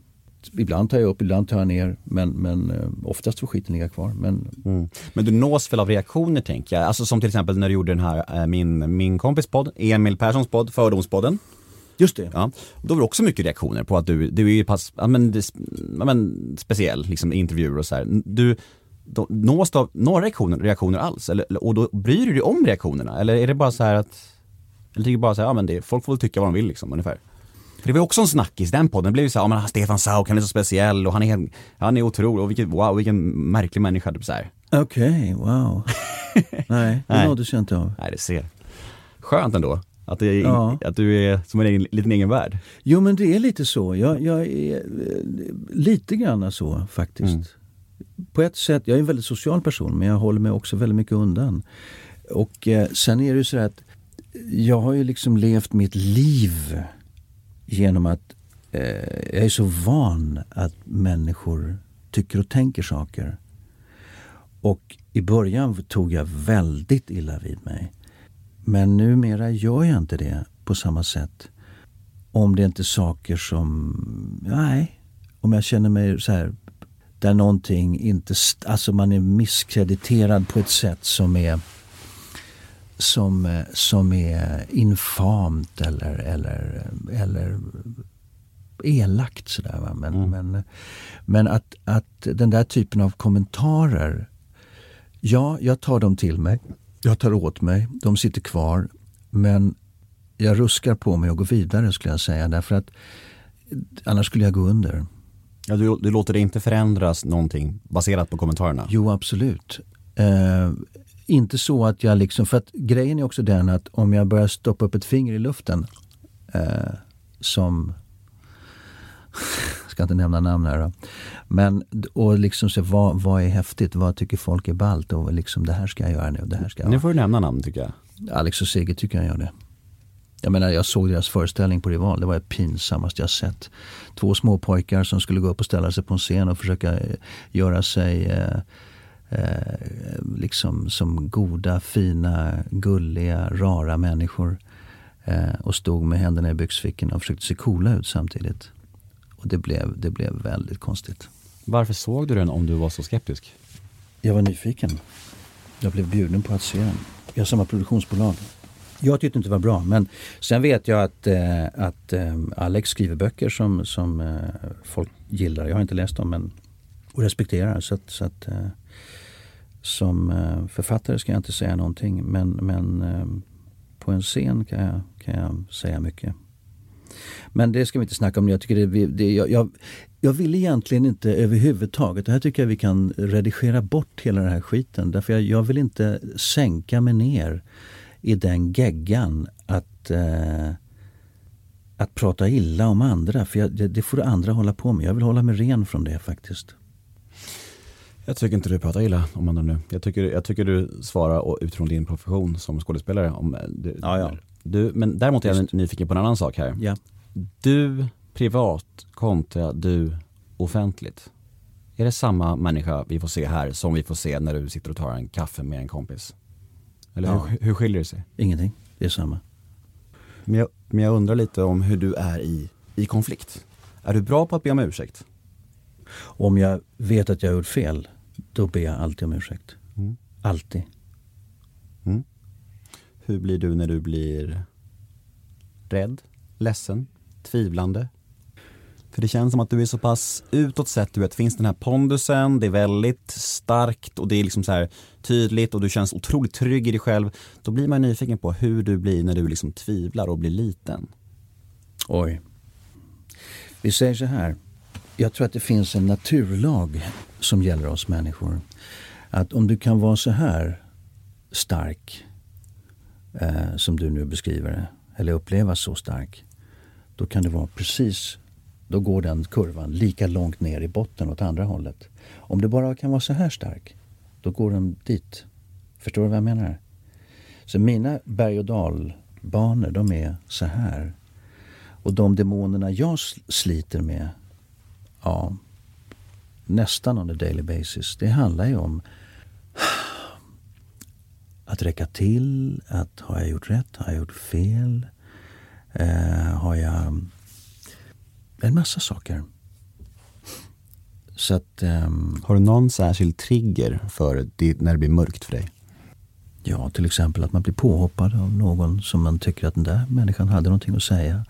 ibland tar jag upp, ibland tar jag ner. Men, men eh, oftast får skiten ligga kvar. Men
Mm. Men du nås väl av reaktioner tänker jag, alltså som till exempel när du gjorde den här, eh, min, min kompis podd, Emil Perssons podd, Fördomspodden.
just det.
Ja, då var det också mycket reaktioner på att du, du är ju pass, ja, men, ja, men, speciell, liksom intervjuer och så här. Du, då, nås av några reaktioner, reaktioner alls? Eller, och då bryr du dig om reaktionerna? Eller är det bara så här att, eller tycker du bara så här, ja men det, folk får väl tycka vad de vill liksom ungefär? För det var ju också en snackis, den podden, det blev ju så här, ja men Stefan Sauk, han är så speciell och han är, han är otrolig och vilket, wow, vilken märklig människa, typ så här.
Okej, wow. Nej, det
Nej.
nåddes jag inte av.
Nej, det ser. Skönt ändå. Att, det är,
Ja.
att du är som en egen, liten egen värld.
Jo men det är lite så. Jag, jag är eh, lite grann så faktiskt.
Mm.
På ett sätt, jag är en väldigt social person men jag håller mig också väldigt mycket undan. Och eh, sen är det ju så att jag har ju liksom levt mitt liv genom att eh, jag är så van att människor tycker och tänker saker. Och i början tog jag väldigt illa vid mig. Men numera gör jag inte det på samma sätt. Om det inte är saker som, nej, om jag känner mig så här där någonting inte, alltså man är misskrediterad på ett sätt som är som, som är infamt eller, eller, eller elakt sådär. Men, men, men att, att den där typen av kommentarer, ja, jag tar dem till mig. Jag tar åt mig, de sitter kvar. Men jag ruskar på mig och går vidare skulle jag säga. Därför att annars skulle jag gå under.
Ja, du, du låter det inte förändras någonting baserat på kommentarerna?
Jo, absolut. Eh, inte så att jag liksom, för att grejen är också den att om jag börjar stoppa upp ett finger i luften eh, som, ska inte nämna namn här då. Men och liksom se vad, vad är häftigt, vad tycker folk är ballt och liksom det här ska jag göra nu, det här ska jag
Nu får du nämna namn tycker jag.
Alex och Sigge tycker jag gör det. Jag menar jag såg deras föreställning på Rival, det var det pinsammaste jag sett. Två små pojkar som skulle gå upp och ställa sig på en scen och försöka eh, göra sig eh, eh, liksom som goda, fina, gulliga, rara människor. Eh, och stod med händerna i byxfickorna och försökte se coola ut samtidigt. Och det blev, det blev väldigt konstigt.
Varför såg du den om du var så skeptisk?
Jag var nyfiken. Jag blev bjuden på att se den. Vi har samma produktionsbolag. Jag tyckte inte det var bra men sen vet jag att, eh, att eh, Alex skriver böcker som, som eh, folk gillar. Jag har inte läst dem men och respekterar. Så att, så att, eh, som eh, författare ska jag inte säga någonting men, men eh, på en scen kan jag, kan jag säga mycket. Men det ska vi inte snacka om. Jag, tycker det, det, jag, jag, jag vill egentligen inte överhuvudtaget, det här tycker jag vi kan redigera bort hela den här skiten. Därför jag, jag vill inte sänka mig ner i den geggan att, eh, att prata illa om andra. För jag, det, det får andra hålla på med. Jag vill hålla mig ren från det faktiskt.
Jag tycker inte du pratar illa om andra nu. Jag tycker, jag tycker du svarar utifrån din profession som skådespelare. Om, eh, du,
Ja, ja.
Du, men däremot är jag
Visst.
nyfiken på en annan sak här.
Ja.
Du privat kontra du offentligt. Är det samma människa vi får se här som vi får se när du sitter och tar en kaffe med en kompis? Eller
Ja.
hur, hur skiljer det sig?
Ingenting, det är samma.
Men jag, men jag undrar lite om hur du är i, i konflikt. Är du bra på att be om ursäkt?
Om jag vet att jag har gjort fel, då ber jag alltid om ursäkt.
Mm.
Alltid.
Hur blir du när du blir rädd, ledsen, tvivlande? För det känns som att du är så pass utåt sett, du vet, finns den här pondusen, det är väldigt starkt och det är liksom så här tydligt och du känns otroligt trygg i dig själv. Då blir man nyfiken på hur du blir när du liksom tvivlar och blir liten.
Oj. Vi säger så här. jag tror att det finns en naturlag som gäller oss människor. Att om du kan vara så här stark eh, som du nu beskriver det, eller uppleva så stark, då kan det vara precis, då går den kurvan lika långt ner i botten åt andra hållet. Om du bara kan vara så här stark, då går den dit. Förstår du vad jag menar? Så mina berg och dalbanor, de är så här. Och de demonerna jag sliter med, ja, nästan on a daily basis, det handlar ju om att räcka till, att har jag gjort rätt, har jag gjort fel? Eh, har jag... En massa saker. Så att... ehm,
Har du någon särskild trigger för det, när det blir mörkt för dig?
Ja, till exempel att man blir påhoppad av någon som man tycker att den där människan hade någonting att säga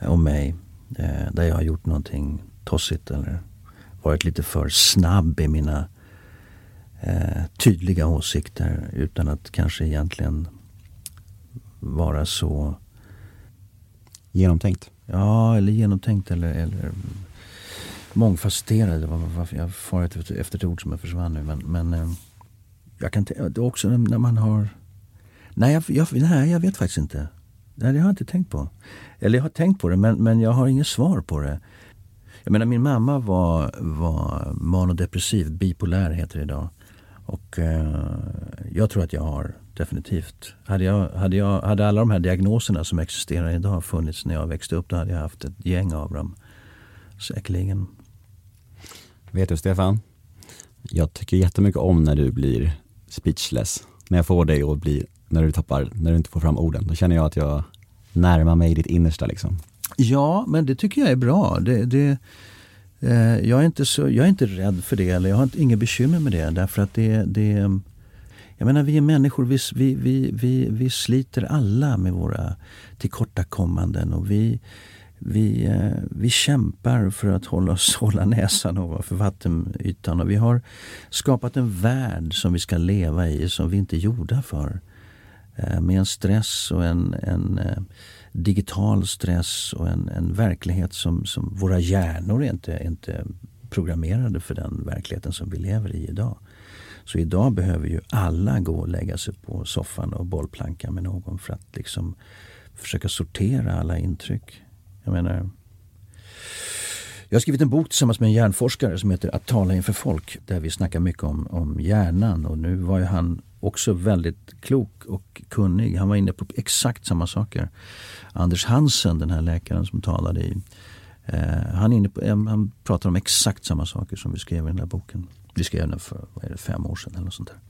om mig. Eh, där jag har gjort någonting tossigt eller varit lite för snabb i mina eh, tydliga åsikter utan att kanske egentligen vara så
Genomtänkt?
Ja, eller genomtänkt eller, eller mångfacetterad. Jag far efter, ett ord som jag försvann nu. Men, men eh, jag kan det är också när man har... Nej jag, jag, nej, jag vet faktiskt inte. Nej, det har jag inte tänkt på. Eller jag har tänkt på det, men, men jag har inget svar på det. Jag menar, min mamma var, var manodepressiv, bipolär heter det idag. Och eh, jag tror att jag har definitivt. Hade, jag, hade, jag, hade alla de här diagnoserna som existerar idag funnits när jag växte upp, då hade jag haft ett gäng av dem. Säkerligen.
Vet du Stefan? Jag tycker jättemycket om när du blir speechless. När jag får dig att bli, när du tappar, när du inte får fram orden. Då känner jag att jag närmar mig ditt innersta liksom.
Ja, men det tycker jag är bra. Det, det, eh, jag, är inte så, jag är inte rädd för det, eller jag har inte, inga bekymmer med det. Därför att det, det jag menar, vi är människor, vi, vi, vi, vi, vi sliter alla med våra tillkortakommanden. Och vi, vi, eh, vi kämpar för att hålla, oss, hålla näsan ovanför vattenytan. Och vi har skapat en värld som vi ska leva i, som vi inte är gjorda för. Eh, med en stress och en, en eh, digital stress och en, en verklighet som, som våra hjärnor är inte, är inte programmerade för den verkligheten som vi lever i idag. Så idag behöver ju alla gå och lägga sig på soffan och bollplanka med någon för att liksom försöka sortera alla intryck. Jag menar, jag har skrivit en bok tillsammans med en hjärnforskare som heter Att tala inför folk. Där vi snackar mycket om, om hjärnan. Och nu var ju han också väldigt klok och kunnig. Han var inne på exakt samma saker. Anders Hansen, den här läkaren som talade i eh, han, är inne på, eh, han pratar om exakt samma saker som vi skrev i den där boken. Vi skrev den för vad är det, fem år sedan eller något sånt där.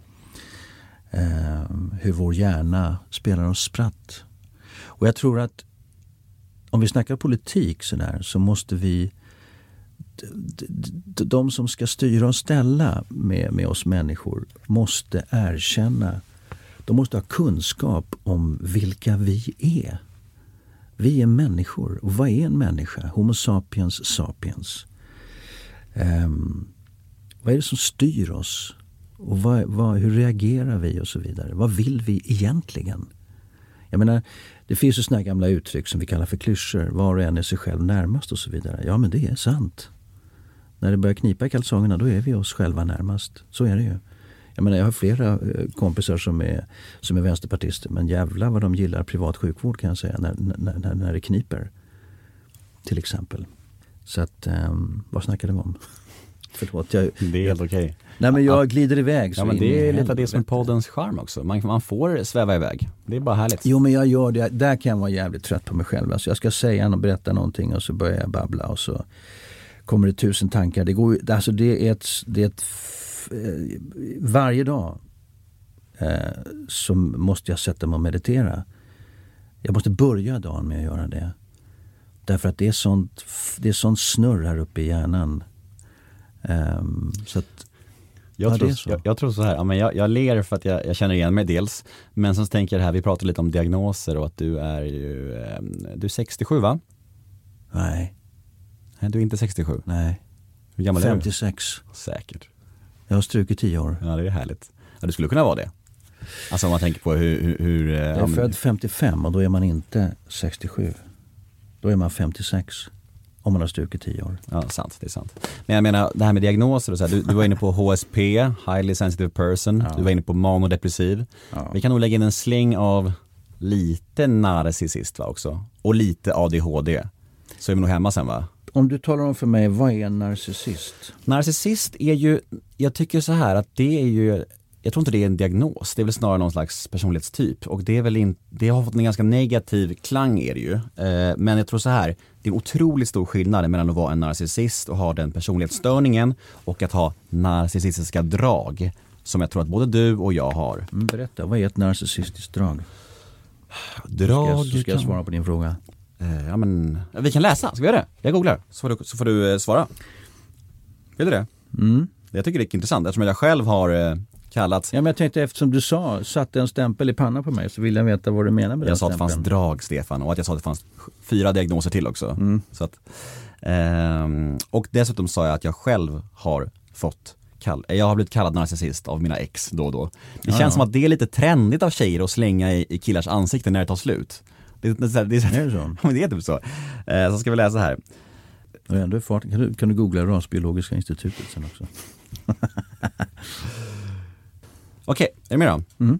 Eh, hur vår hjärna spelar oss spratt. Och jag tror att om vi snackar politik sådär så måste vi de som ska styra och ställa med, med oss människor måste erkänna, de måste ha kunskap om vilka vi är. Vi är människor. Och vad är en människa? Homo sapiens sapiens. Um, vad är det som styr oss? Och vad, vad, hur reagerar vi och så vidare? Vad vill vi egentligen? Jag menar, det finns ju såna här gamla uttryck som vi kallar för klyschor. Var och en är sig själv närmast och så vidare. Ja, men det är sant. När det börjar knipa i kalsongerna, då är vi oss själva närmast. Så är det ju. Jag menar, jag har flera eh, kompisar som är, som är vänsterpartister. Men jävla vad de gillar privat sjukvård kan jag säga, när, när, när, när det kniper. Till exempel. Så att, um, vad snackade vi om? Förlåt, jag,
Det är helt okej.
nej men jag glider iväg. så
Ja men det är lite av det som är poddens charm också. Man, man får sväva iväg. Det är bara härligt.
Jo men jag gör det, där kan jag vara jävligt trött på mig själv. Alltså jag ska säga och berätta någonting och så börjar jag babbla och så kommer det tusen tankar. Det, går, alltså det är ett, det är ett eh, varje dag eh, så måste jag sätta mig och meditera. Jag måste börja dagen med att göra det. Därför att det är sånt, det är sånt snurr här uppe i hjärnan. Ehm, så att,
Jag,
Ja,
tror,
är så.
jag, jag tror så här, ja, men jag, jag ler för att jag, jag känner igen mig dels. Men sen så tänker jag det här, vi pratade lite om diagnoser och att du är ju, eh, du är 67 va?
nej,
Nej, du är inte 67.
nej.
Hur gammal är
56.
du? Säkert.
Jag har strukit 10 år.
Ja, det är härligt. Ja, du skulle kunna vara det. Alltså om man tänker på hur, hur, hur
Jag är född 55 och då är man inte 67. Då är man 56. Om man har stuckit tio år.
Ja, sant, det är sant. Men jag menar, det här med diagnoser och så här, du, du var inne på HSP, Highly Sensitive Person, du var inne på manodepressiv. Vi kan nog lägga in en släng av lite narcissist va också? Och lite ADHD. Så är vi nog hemma sen va?
Om du talar om för mig, vad är en narcissist?
Narcissist är ju, jag tycker så här att det är ju jag tror inte det är en diagnos, det är väl snarare någon slags personlighetstyp och det är väl in, det har fått en ganska negativ klang är det ju. Eh, men jag tror så här, det är en otroligt stor skillnad mellan att vara en narcissist och ha den personlighetsstörningen och att ha narcissistiska drag som jag tror att både du och jag har.
Berätta, vad är ett narcissistiskt drag?
Drag
Ska jag, så ska jag svara på din fråga.
Eh, ja men, vi kan läsa, ska vi göra det? Jag googlar, så får du, så får du eh, svara. Vill du det?
Mm.
Jag tycker det är intressant eftersom jag själv har eh, kallat
Ja, men jag tänkte eftersom du sa, satte en stämpel i pannan på mig så vill jag veta vad du menar med den
Jag sa att det fanns drag Stefan och att jag sa att det fanns fyra diagnoser till också. Så att, ehm, och dessutom sa jag att jag själv har fått kall jag har blivit kallad narcissist av mina ex då och då. Det känns
ja.
som att det är lite trendigt av tjejer att slänga i, i killars ansikten när det tar slut. Det, det, det, det,
Är det så?
Ja, men det är typ så. Eh, så ska vi läsa här.
Är. Kan, du, kan du googla Rasbiologiska institutet sen också?
Okej, är du med då?
Mm.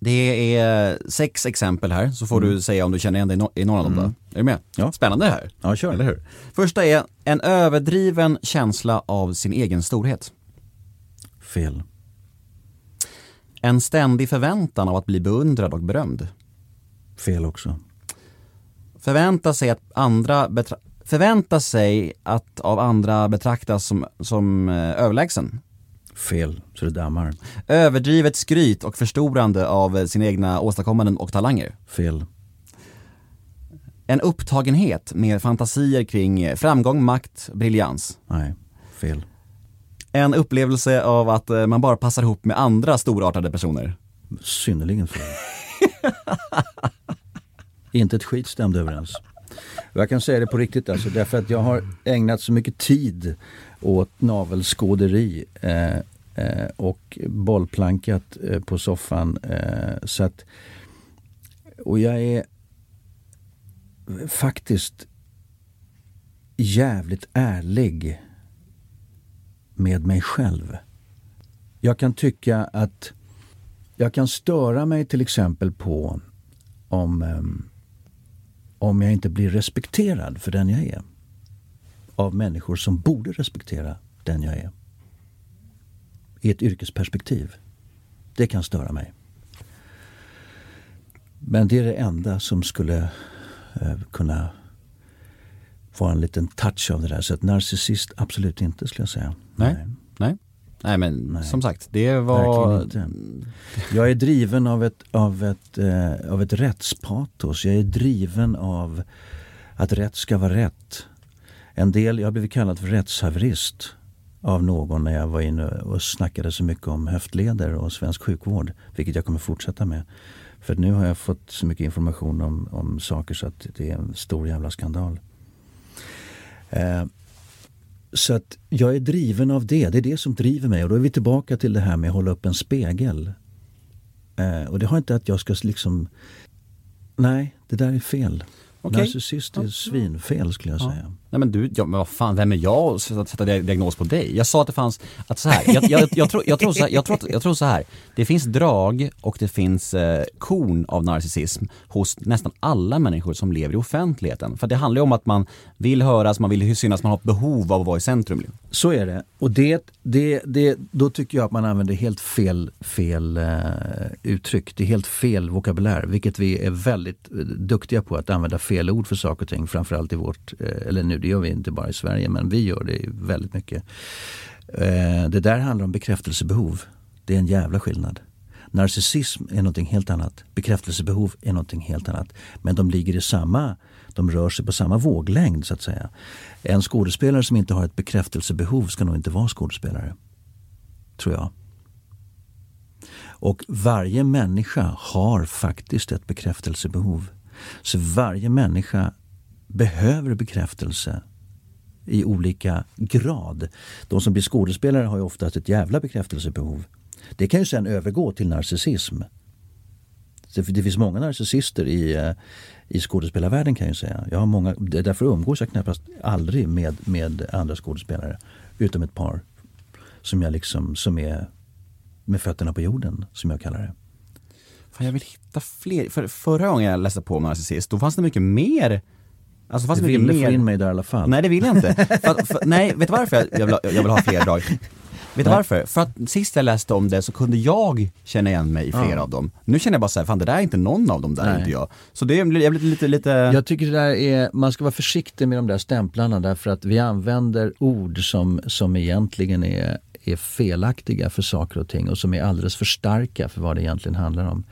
Det är sex exempel här, så får du säga om du känner igen dig i no- i någon av dem då. Är du med?
Mm. Ja.
Spännande här.
Ja, kör.
Eller hur? Första är en överdriven känsla av sin egen storhet.
Fel.
En ständig förväntan av att bli beundrad och berömd.
Fel också.
Förvänta sig att andra Förvänta sig att av andra betraktas som, som eh, överlägsen.
Fel, så det dammar.
Överdrivet skryt och förstorande av sina egna åstadkommanden och talanger.
Fel.
En upptagenhet med fantasier kring framgång, makt, briljans.
Nej, fel.
En upplevelse av att eh, man bara passar ihop med andra storartade personer.
Synnerligen fel. Inte ett skit stämde överens. Jag kan säga det på riktigt alltså, därför att jag har ägnat så mycket tid åt navelskåderi eh, eh, och bollplankat eh, på soffan. Eh, så att, och jag är faktiskt jävligt ärlig med mig själv. Jag kan tycka att jag kan störa mig till exempel på om, eh, om jag inte blir respekterad för den jag är. Av människor som borde respektera den jag är. I ett yrkesperspektiv. Det kan störa mig. Men det är det enda som skulle eh, kunna vara en liten touch av det där. Så att narcissist, absolut inte skulle jag säga.
Nej. Nej. Nej men som sagt, det var...
Jag är driven av ett, av, ett, eh, av ett rättspatos. Jag är driven av att rätt ska vara rätt. En del, jag har blivit kallad för rättshaverist av någon när jag var inne och snackade så mycket om höftleder och svensk sjukvård. Vilket jag kommer fortsätta med. För nu har jag fått så mycket information om, om saker så att det är en stor jävla skandal. Eh, så att jag är driven av det. Det är det som driver mig. Och då är vi tillbaka till det här med att hålla upp en spegel. Eh, och det har inte att jag ska liksom... Nej, det där är fel.
Okej.
Narcissist är svinfel skulle jag säga.
Nej men du, ja, men vad fan, vem är jag att sätta diagnos på dig? Jag sa att det fanns, att så här, jag, jag, jag, tror, jag, tror så här, jag, tror, jag tror så här, det finns drag och det finns eh, korn av narcissism hos nästan alla människor som lever i offentligheten. För det handlar ju om att man vill höras, man vill synas, man har ett behov av att vara i centrum.
Så är det. Och det, det, det, då tycker jag att man använder helt fel, fel eh, uttryck. Det är helt fel vokabulär. Vilket vi är väldigt eh, duktiga på att använda fel ord för saker och ting. Framförallt i vårt, eh, eller nu det gör vi inte bara i Sverige men vi gör det väldigt mycket. Eh, det där handlar om bekräftelsebehov. Det är en jävla skillnad. Narcissism är någonting helt annat. Bekräftelsebehov är någonting helt annat. Men de ligger i samma, de rör sig på samma våglängd så att säga. En skådespelare som inte har ett bekräftelsebehov ska nog inte vara skådespelare. Tror jag. Och varje människa har faktiskt ett bekräftelsebehov. Så varje människa behöver bekräftelse i olika grad. De som blir skådespelare har ju oftast ett jävla bekräftelsebehov. Det kan ju sen övergå till narcissism. Det, finns många narcissister i, eh, i skådespelarvärlden kan jag säga. Jag har många, därför umgås jag knappast aldrig med, med andra skådespelare. Utom ett par som jag liksom, som är med fötterna på jorden, som jag kallar det.
Fan, jag vill hitta fler. För förra gången jag läste på om narcissist, då fanns det mycket mer Alltså fanns
du
det
ville
mycket
få
mer...
in mig där i alla fall.
Nej det vill jag inte. för, för, nej, vet du varför jag, jag, vill, ha, jag vill ha fler drag? Vet du varför? För att sist jag läste om det så kunde jag känna igen mig i flera
Ja.
av dem. Nu känner jag bara så här, fan det där är inte någon av dem där,
Nej.
inte jag. Så det är jag blir lite, lite...
Jag tycker det där är, man ska vara försiktig med de där stämplarna därför att vi använder ord som, som egentligen är, är felaktiga för saker och ting och som är alldeles för starka för vad det egentligen handlar om.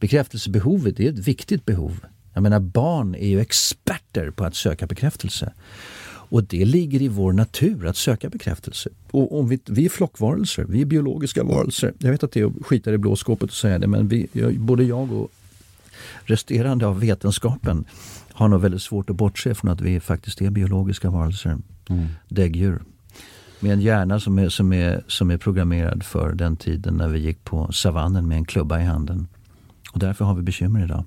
Bekräftelsebehovet är ett viktigt behov. Jag menar barn är ju experter på att söka bekräftelse. Och det ligger i vår natur att söka bekräftelse. Och om vi, vi är flockvarelser, vi är biologiska varelser. Jag vet att det är att skita i blåskåpet att säga det men vi, både jag och resterande av vetenskapen har nog väldigt svårt att bortse från att vi faktiskt är biologiska varelser. Däggdjur. Med en hjärna som är, som, är, som är programmerad för den tiden när vi gick på savannen med en klubba i handen. Och därför har vi bekymmer idag.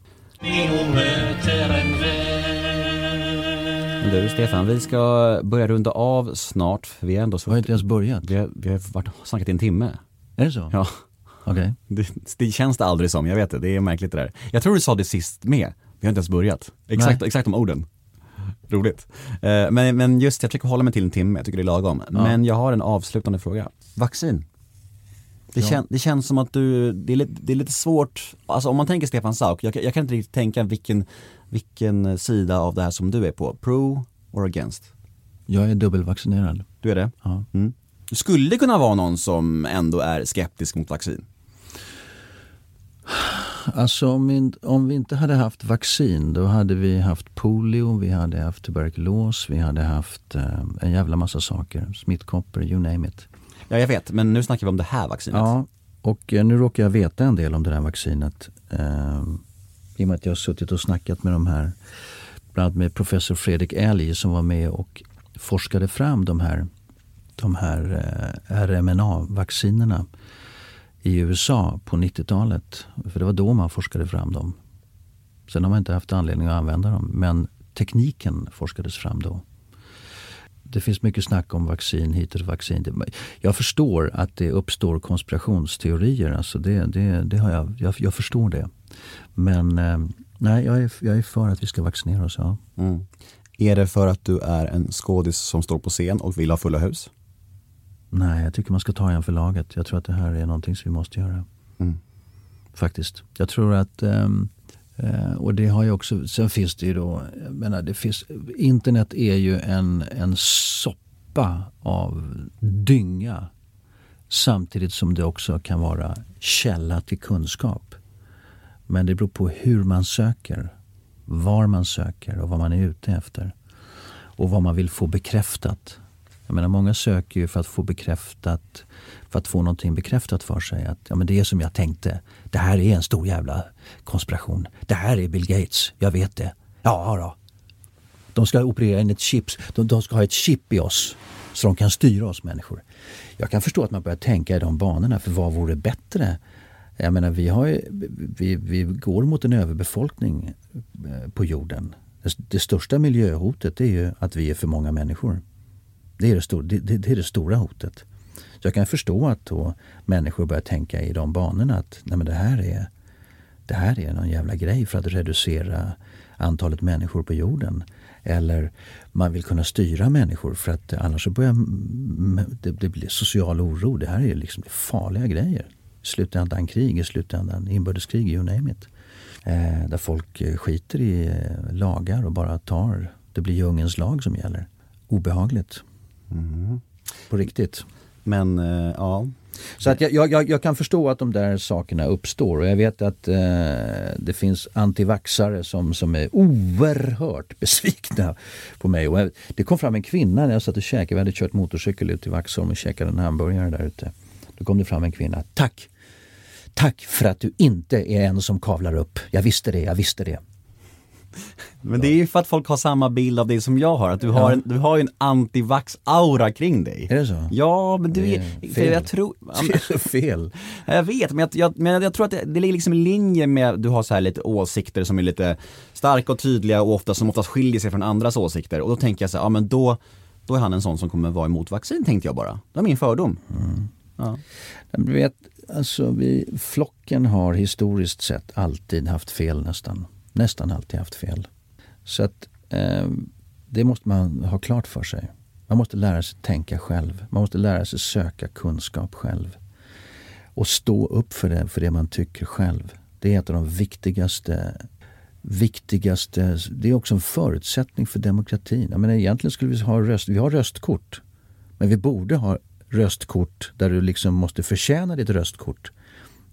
Du Stefan, vi ska börja runda av snart. För vi är ändå så...
Vi har inte ens börjat.
Vi har, vi har varit, snackat i en timme.
Är det så?
Ja.
Okej.
Det, det känns det aldrig som, jag vet det. Det är märkligt det där. Jag tror du sa det sist med. Vi har inte ens börjat. Exakt,
Nej.
exakt de orden. Roligt. Eh, Men, men just, jag försöker hålla mig till en timme, jag tycker det är lagom. Men jag har en avslutande fråga. Vaccin. Det,
Ja.
kän, det känns som att du, det är, lite, det är lite svårt, alltså om man tänker Stefan Sauk, jag, kan- jag kan inte riktigt tänka vilken, vilken sida av det här som du är på. Pro or against?
Jag är dubbelvaccinerad.
Du är det?
Ja.
Mm. Du skulle kunna vara någon som ändå är skeptisk mot vaccin.
Alltså om vi, inte- om vi inte hade haft vaccin då hade vi haft polio, vi hade haft tuberkulos, vi hade haft eh, en jävla massa saker. Smittkoppor, you name it.
Ja, jag vet, men nu snackar vi om det här vaccinet.
Ja, och eh, nu råkar jag veta en del om det här vaccinet. Eh, I och med att jag har suttit och snackat med de här, bland annat med professor Fredrik Elg som var med och forskade fram de här, de här eh, RMNA-vaccinerna i USA på 90-talet. För det var då man forskade fram dem. Sen har man inte haft anledning att använda dem. Men tekniken forskades fram då. Det finns mycket snack om vaccin hit och vaccin dit. Jag förstår att det uppstår konspirationsteorier. Alltså det, det, det har jag, jag, jag förstår det. Men eh, nej, jag är, jag är för att vi ska vaccinera oss. Ja.
Mm. Är det för att du är en skådis som står på scen och vill ha fulla hus?
Nej, jag tycker man ska ta en för laget. Jag tror att det här är någonting som vi måste göra.
Mm.
Faktiskt. Jag tror att eh, Eh, och det har ju också, sen finns det ju då, jag menar det finns, internet är ju en, en soppa av dynga. Samtidigt som det också kan vara källa till kunskap. Men det beror på hur man söker, var man söker och vad man är ute efter. Och vad man vill få bekräftat. Jag menar många söker ju för att få bekräftat, för att få någonting bekräftat för sig. Att ja, men det är som jag tänkte. Det här är en stor jävla konspiration. Det här är Bill Gates. Jag vet det. Ja då. De ska operera in ett chip. De, de ska ha ett chip i oss. Så de kan styra oss människor. Jag kan förstå att man börjar tänka i de banorna. För vad vore bättre? Jag menar vi, har ju, vi, vi går mot en överbefolkning eh, på jorden. Det, det största miljöhotet är ju att vi är för många människor. Det är det, stor, det, det, det är det stora hotet. Så jag kan förstå att då människor börjar tänka i de banorna att nej men det, här är, det här är någon jävla grej för att reducera antalet människor på jorden. Eller man vill kunna styra människor för att annars så börjar det, det blir social oro. Det här är liksom farliga grejer. I slutändan krig, i slutändan inbördeskrig, you name it. Eh, där folk eh, skiter i eh, lagar och bara tar, det blir djungelns lag som gäller. Obehagligt. På riktigt.
Men eh, ja,
Så att jag, jag, jag kan förstå att de där sakerna uppstår och jag vet att eh, det finns antivaxare som, som är oerhört besvikna på mig. Och jag, det kom fram en kvinna när jag satt och käkade, vi hade kört motorcykel ut till Vaxholm och käkade en hamburgare där ute. Då kom det fram en kvinna. Tack! Tack för att du inte är en som kavlar upp. Jag visste det, jag visste det.
Men det är ju för att folk har samma bild av dig som jag har, att du har, en, du har ju en antivax-aura kring dig.
Är det så?
Ja, men du
Det
är, för
fel.
jag tror, ja, men-
fel.
jag vet, men jag, jag, men jag tror att det, det ligger liksom i linje med, du har så här lite åsikter som är lite starka och tydliga och ofta, som oftast skiljer sig från andras åsikter. Och då tänker jag så här, ja men då, då är han en sån som kommer vara emot vaccin tänkte jag bara. Det var min fördom. Ja.
Men Du vet, alltså vi, flocken har historiskt sett alltid haft fel nästan. Nästan alltid haft fel. Så att eh, det måste man ha klart för sig. Man måste lära sig tänka själv. Man måste lära sig söka kunskap själv. Och stå upp för det, för det man tycker själv. Det är ett av de viktigaste viktigaste, det är också en förutsättning för demokratin. Jag menar, egentligen skulle vi ha röst, vi har röstkort. Men vi borde ha röstkort där du liksom måste förtjäna ditt röstkort.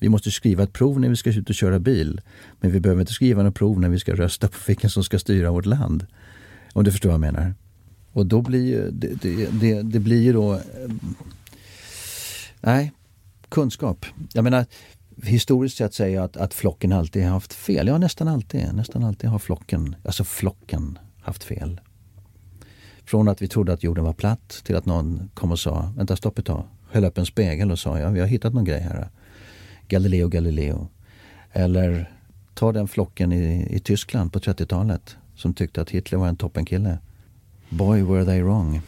Vi måste skriva ett prov när vi ska ut och köra bil. Men vi behöver inte skriva något prov när vi ska rösta på vilken som ska styra vårt land. Om du förstår vad jag menar. Och då blir ju, det, det, det, det blir ju då... Eh, nej, kunskap. Jag menar, historiskt sett säger jag att, att flocken alltid har haft fel. Ja, nästan alltid. Nästan alltid har flocken, alltså flocken, haft fel. Från att vi trodde att jorden var platt till att någon kom och sa, vänta stopp ett tag, höll upp en spegel och sa, ja vi har hittat någon grej här. Galileo Galileo. Eller ta den flocken i, i Tyskland på 30-talet som tyckte att Hitler var en toppenkille. Boy were they wrong.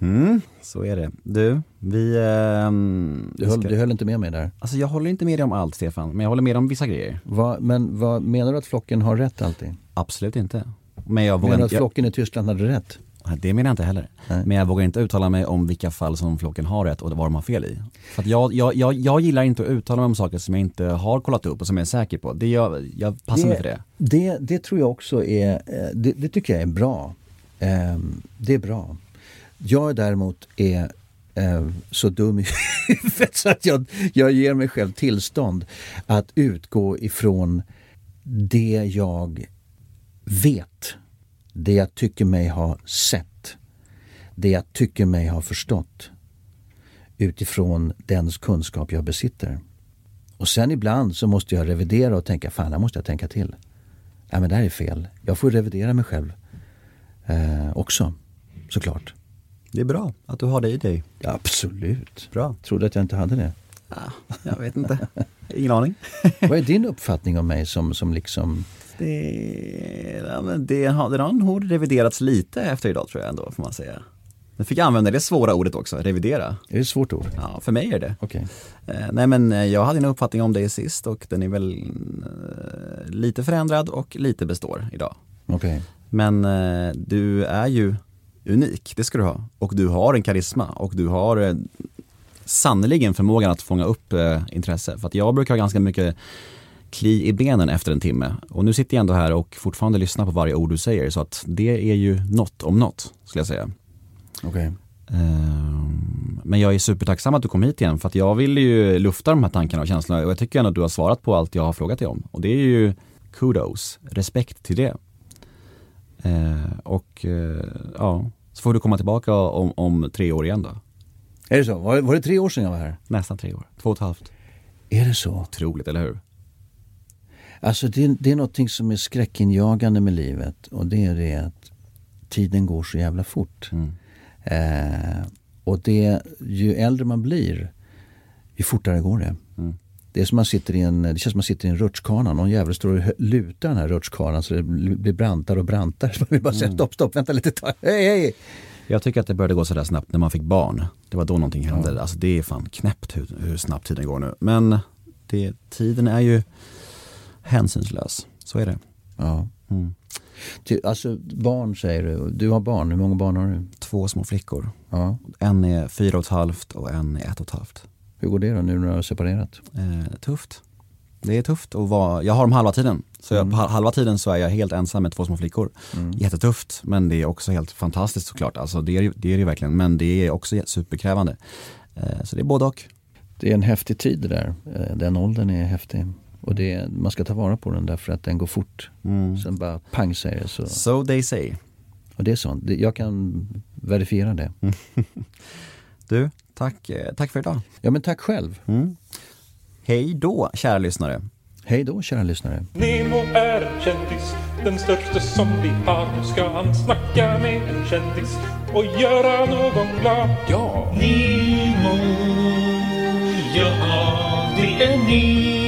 Mm, så är det. Du, vi... ehm,
Du höll,
ska-
du höll inte med mig där.
Alltså jag håller inte med dig om allt Stefan, men jag håller med dig om vissa grejer.
Vad- men vad, menar du att flocken har rätt alltid?
Absolut inte. Men jag vågar
Menar du att
inte... jag-
flocken i Tyskland hade rätt?
Det menar jag inte heller.
Nej.
Men jag vågar inte uttala mig om vilka fall som flocken har rätt och vad de har fel i. För jag, jag, jag, jag gillar inte att uttala mig om saker som jag inte har kollat upp och som jag är säker på. Det jag, jag passar mig för det.
Det, det tror jag också är, eh, det, det tycker jag är bra. Ehm, Det är bra. Jag däremot är eh, så dum i huvudet så att jag, jag ger mig själv tillstånd att utgå ifrån det jag vet. Det jag tycker mig ha sett. Det jag tycker mig ha förstått. Utifrån den kunskap jag besitter. Och sen ibland så måste jag revidera och tänka, fan här måste jag tänka till. Ja men det här är fel. Jag får revidera mig själv eh, också, såklart.
Det är bra att du har det i dig.
Ja, absolut.
Bra.
Trodde att jag inte hade det.
Jag vet inte. Ingen aning.
Vad är din uppfattning om mig som, som liksom...
Det, ja, men det har, den har nog reviderats lite efter idag tror jag ändå, får man säga. Nu fick jag använda det svåra ordet också, revidera.
Är det ett svårt ord?
Ja, för mig är det.
Okej.
Eh, nej men eh, jag hade en uppfattning om dig sist och den är väl eh, lite förändrad och lite består idag.
Okej.
Men du är ju unik, det ska du ha. Och du har en karisma och du har sannoliken förmågan att fånga upp intresse. För att jag brukar ha ganska mycket kli i benen efter en timme. Och nu sitter jag ändå här och fortfarande lyssnar på varje ord du säger. Så att det är ju något om något, skulle jag säga.
Okej.
Ehm, Men jag är supertacksam att du kom hit igen för att jag vill ju lufta de här tankarna och känslorna och jag tycker ändå att du har svarat på allt jag har frågat dig om. Och det är ju kudos, respekt till det. Eh, och eh, ja, så får du komma tillbaka om, om tre år igen då.
Är det så? Var, var det tre år sedan jag var här?
Nästan tre år, två och ett halvt.
Är det så?
Otroligt, eller hur?
Alltså det, det är någonting som är skräckinjagande med livet och det är det att tiden går så jävla fort. Eh, och det, ju äldre man blir, ju fortare går det. Det, är som man sitter i en, det känns som man sitter i en rutschkana. Någon jävel står och lutar den här rutschkanan så det blir brantare och brantare. Så man vill bara säga stopp, stopp, vänta lite tag. Hej, hej!
Jag tycker att det började gå sådär snabbt när man fick barn. Det var då någonting hände. Alltså det är fan knäppt hur, hur snabbt tiden går nu. Men det, tiden är ju hänsynslös. Så är det.
Ja.
Mm.
Ty, alltså barn säger du. Du har barn. Hur många barn har du?
Två små flickor.
Ja.
En är fyra och ett halvt och en är ett och ett halvt.
Hur går det då nu när du har separerat?
Eh, tufft. Det är tufft att vara, jag har dem halva tiden. Så jag, på halva tiden så är jag helt ensam med två små flickor. Jättetufft, men det är också helt fantastiskt såklart. Alltså det är ju- det är det ju verkligen, men det är också superkrävande. Eh, så det är både och.
Det är en häftig tid det där. Eh, Den åldern är häftig. Och det man ska ta vara på den därför att den går fort. Sen bara pang säger det så.
So they say.
Och det är sånt. Jag kan verifiera det.
Du, tack, eh, tack för idag.
Ja men tack själv.
Hej då, kära lyssnare.
Hej då kära lyssnare.
Nemo är en kändis, den största som vi har. Nu ska han snacka med en kändis och göra någon glad. Ja!
Nemo, ja det är Nemo.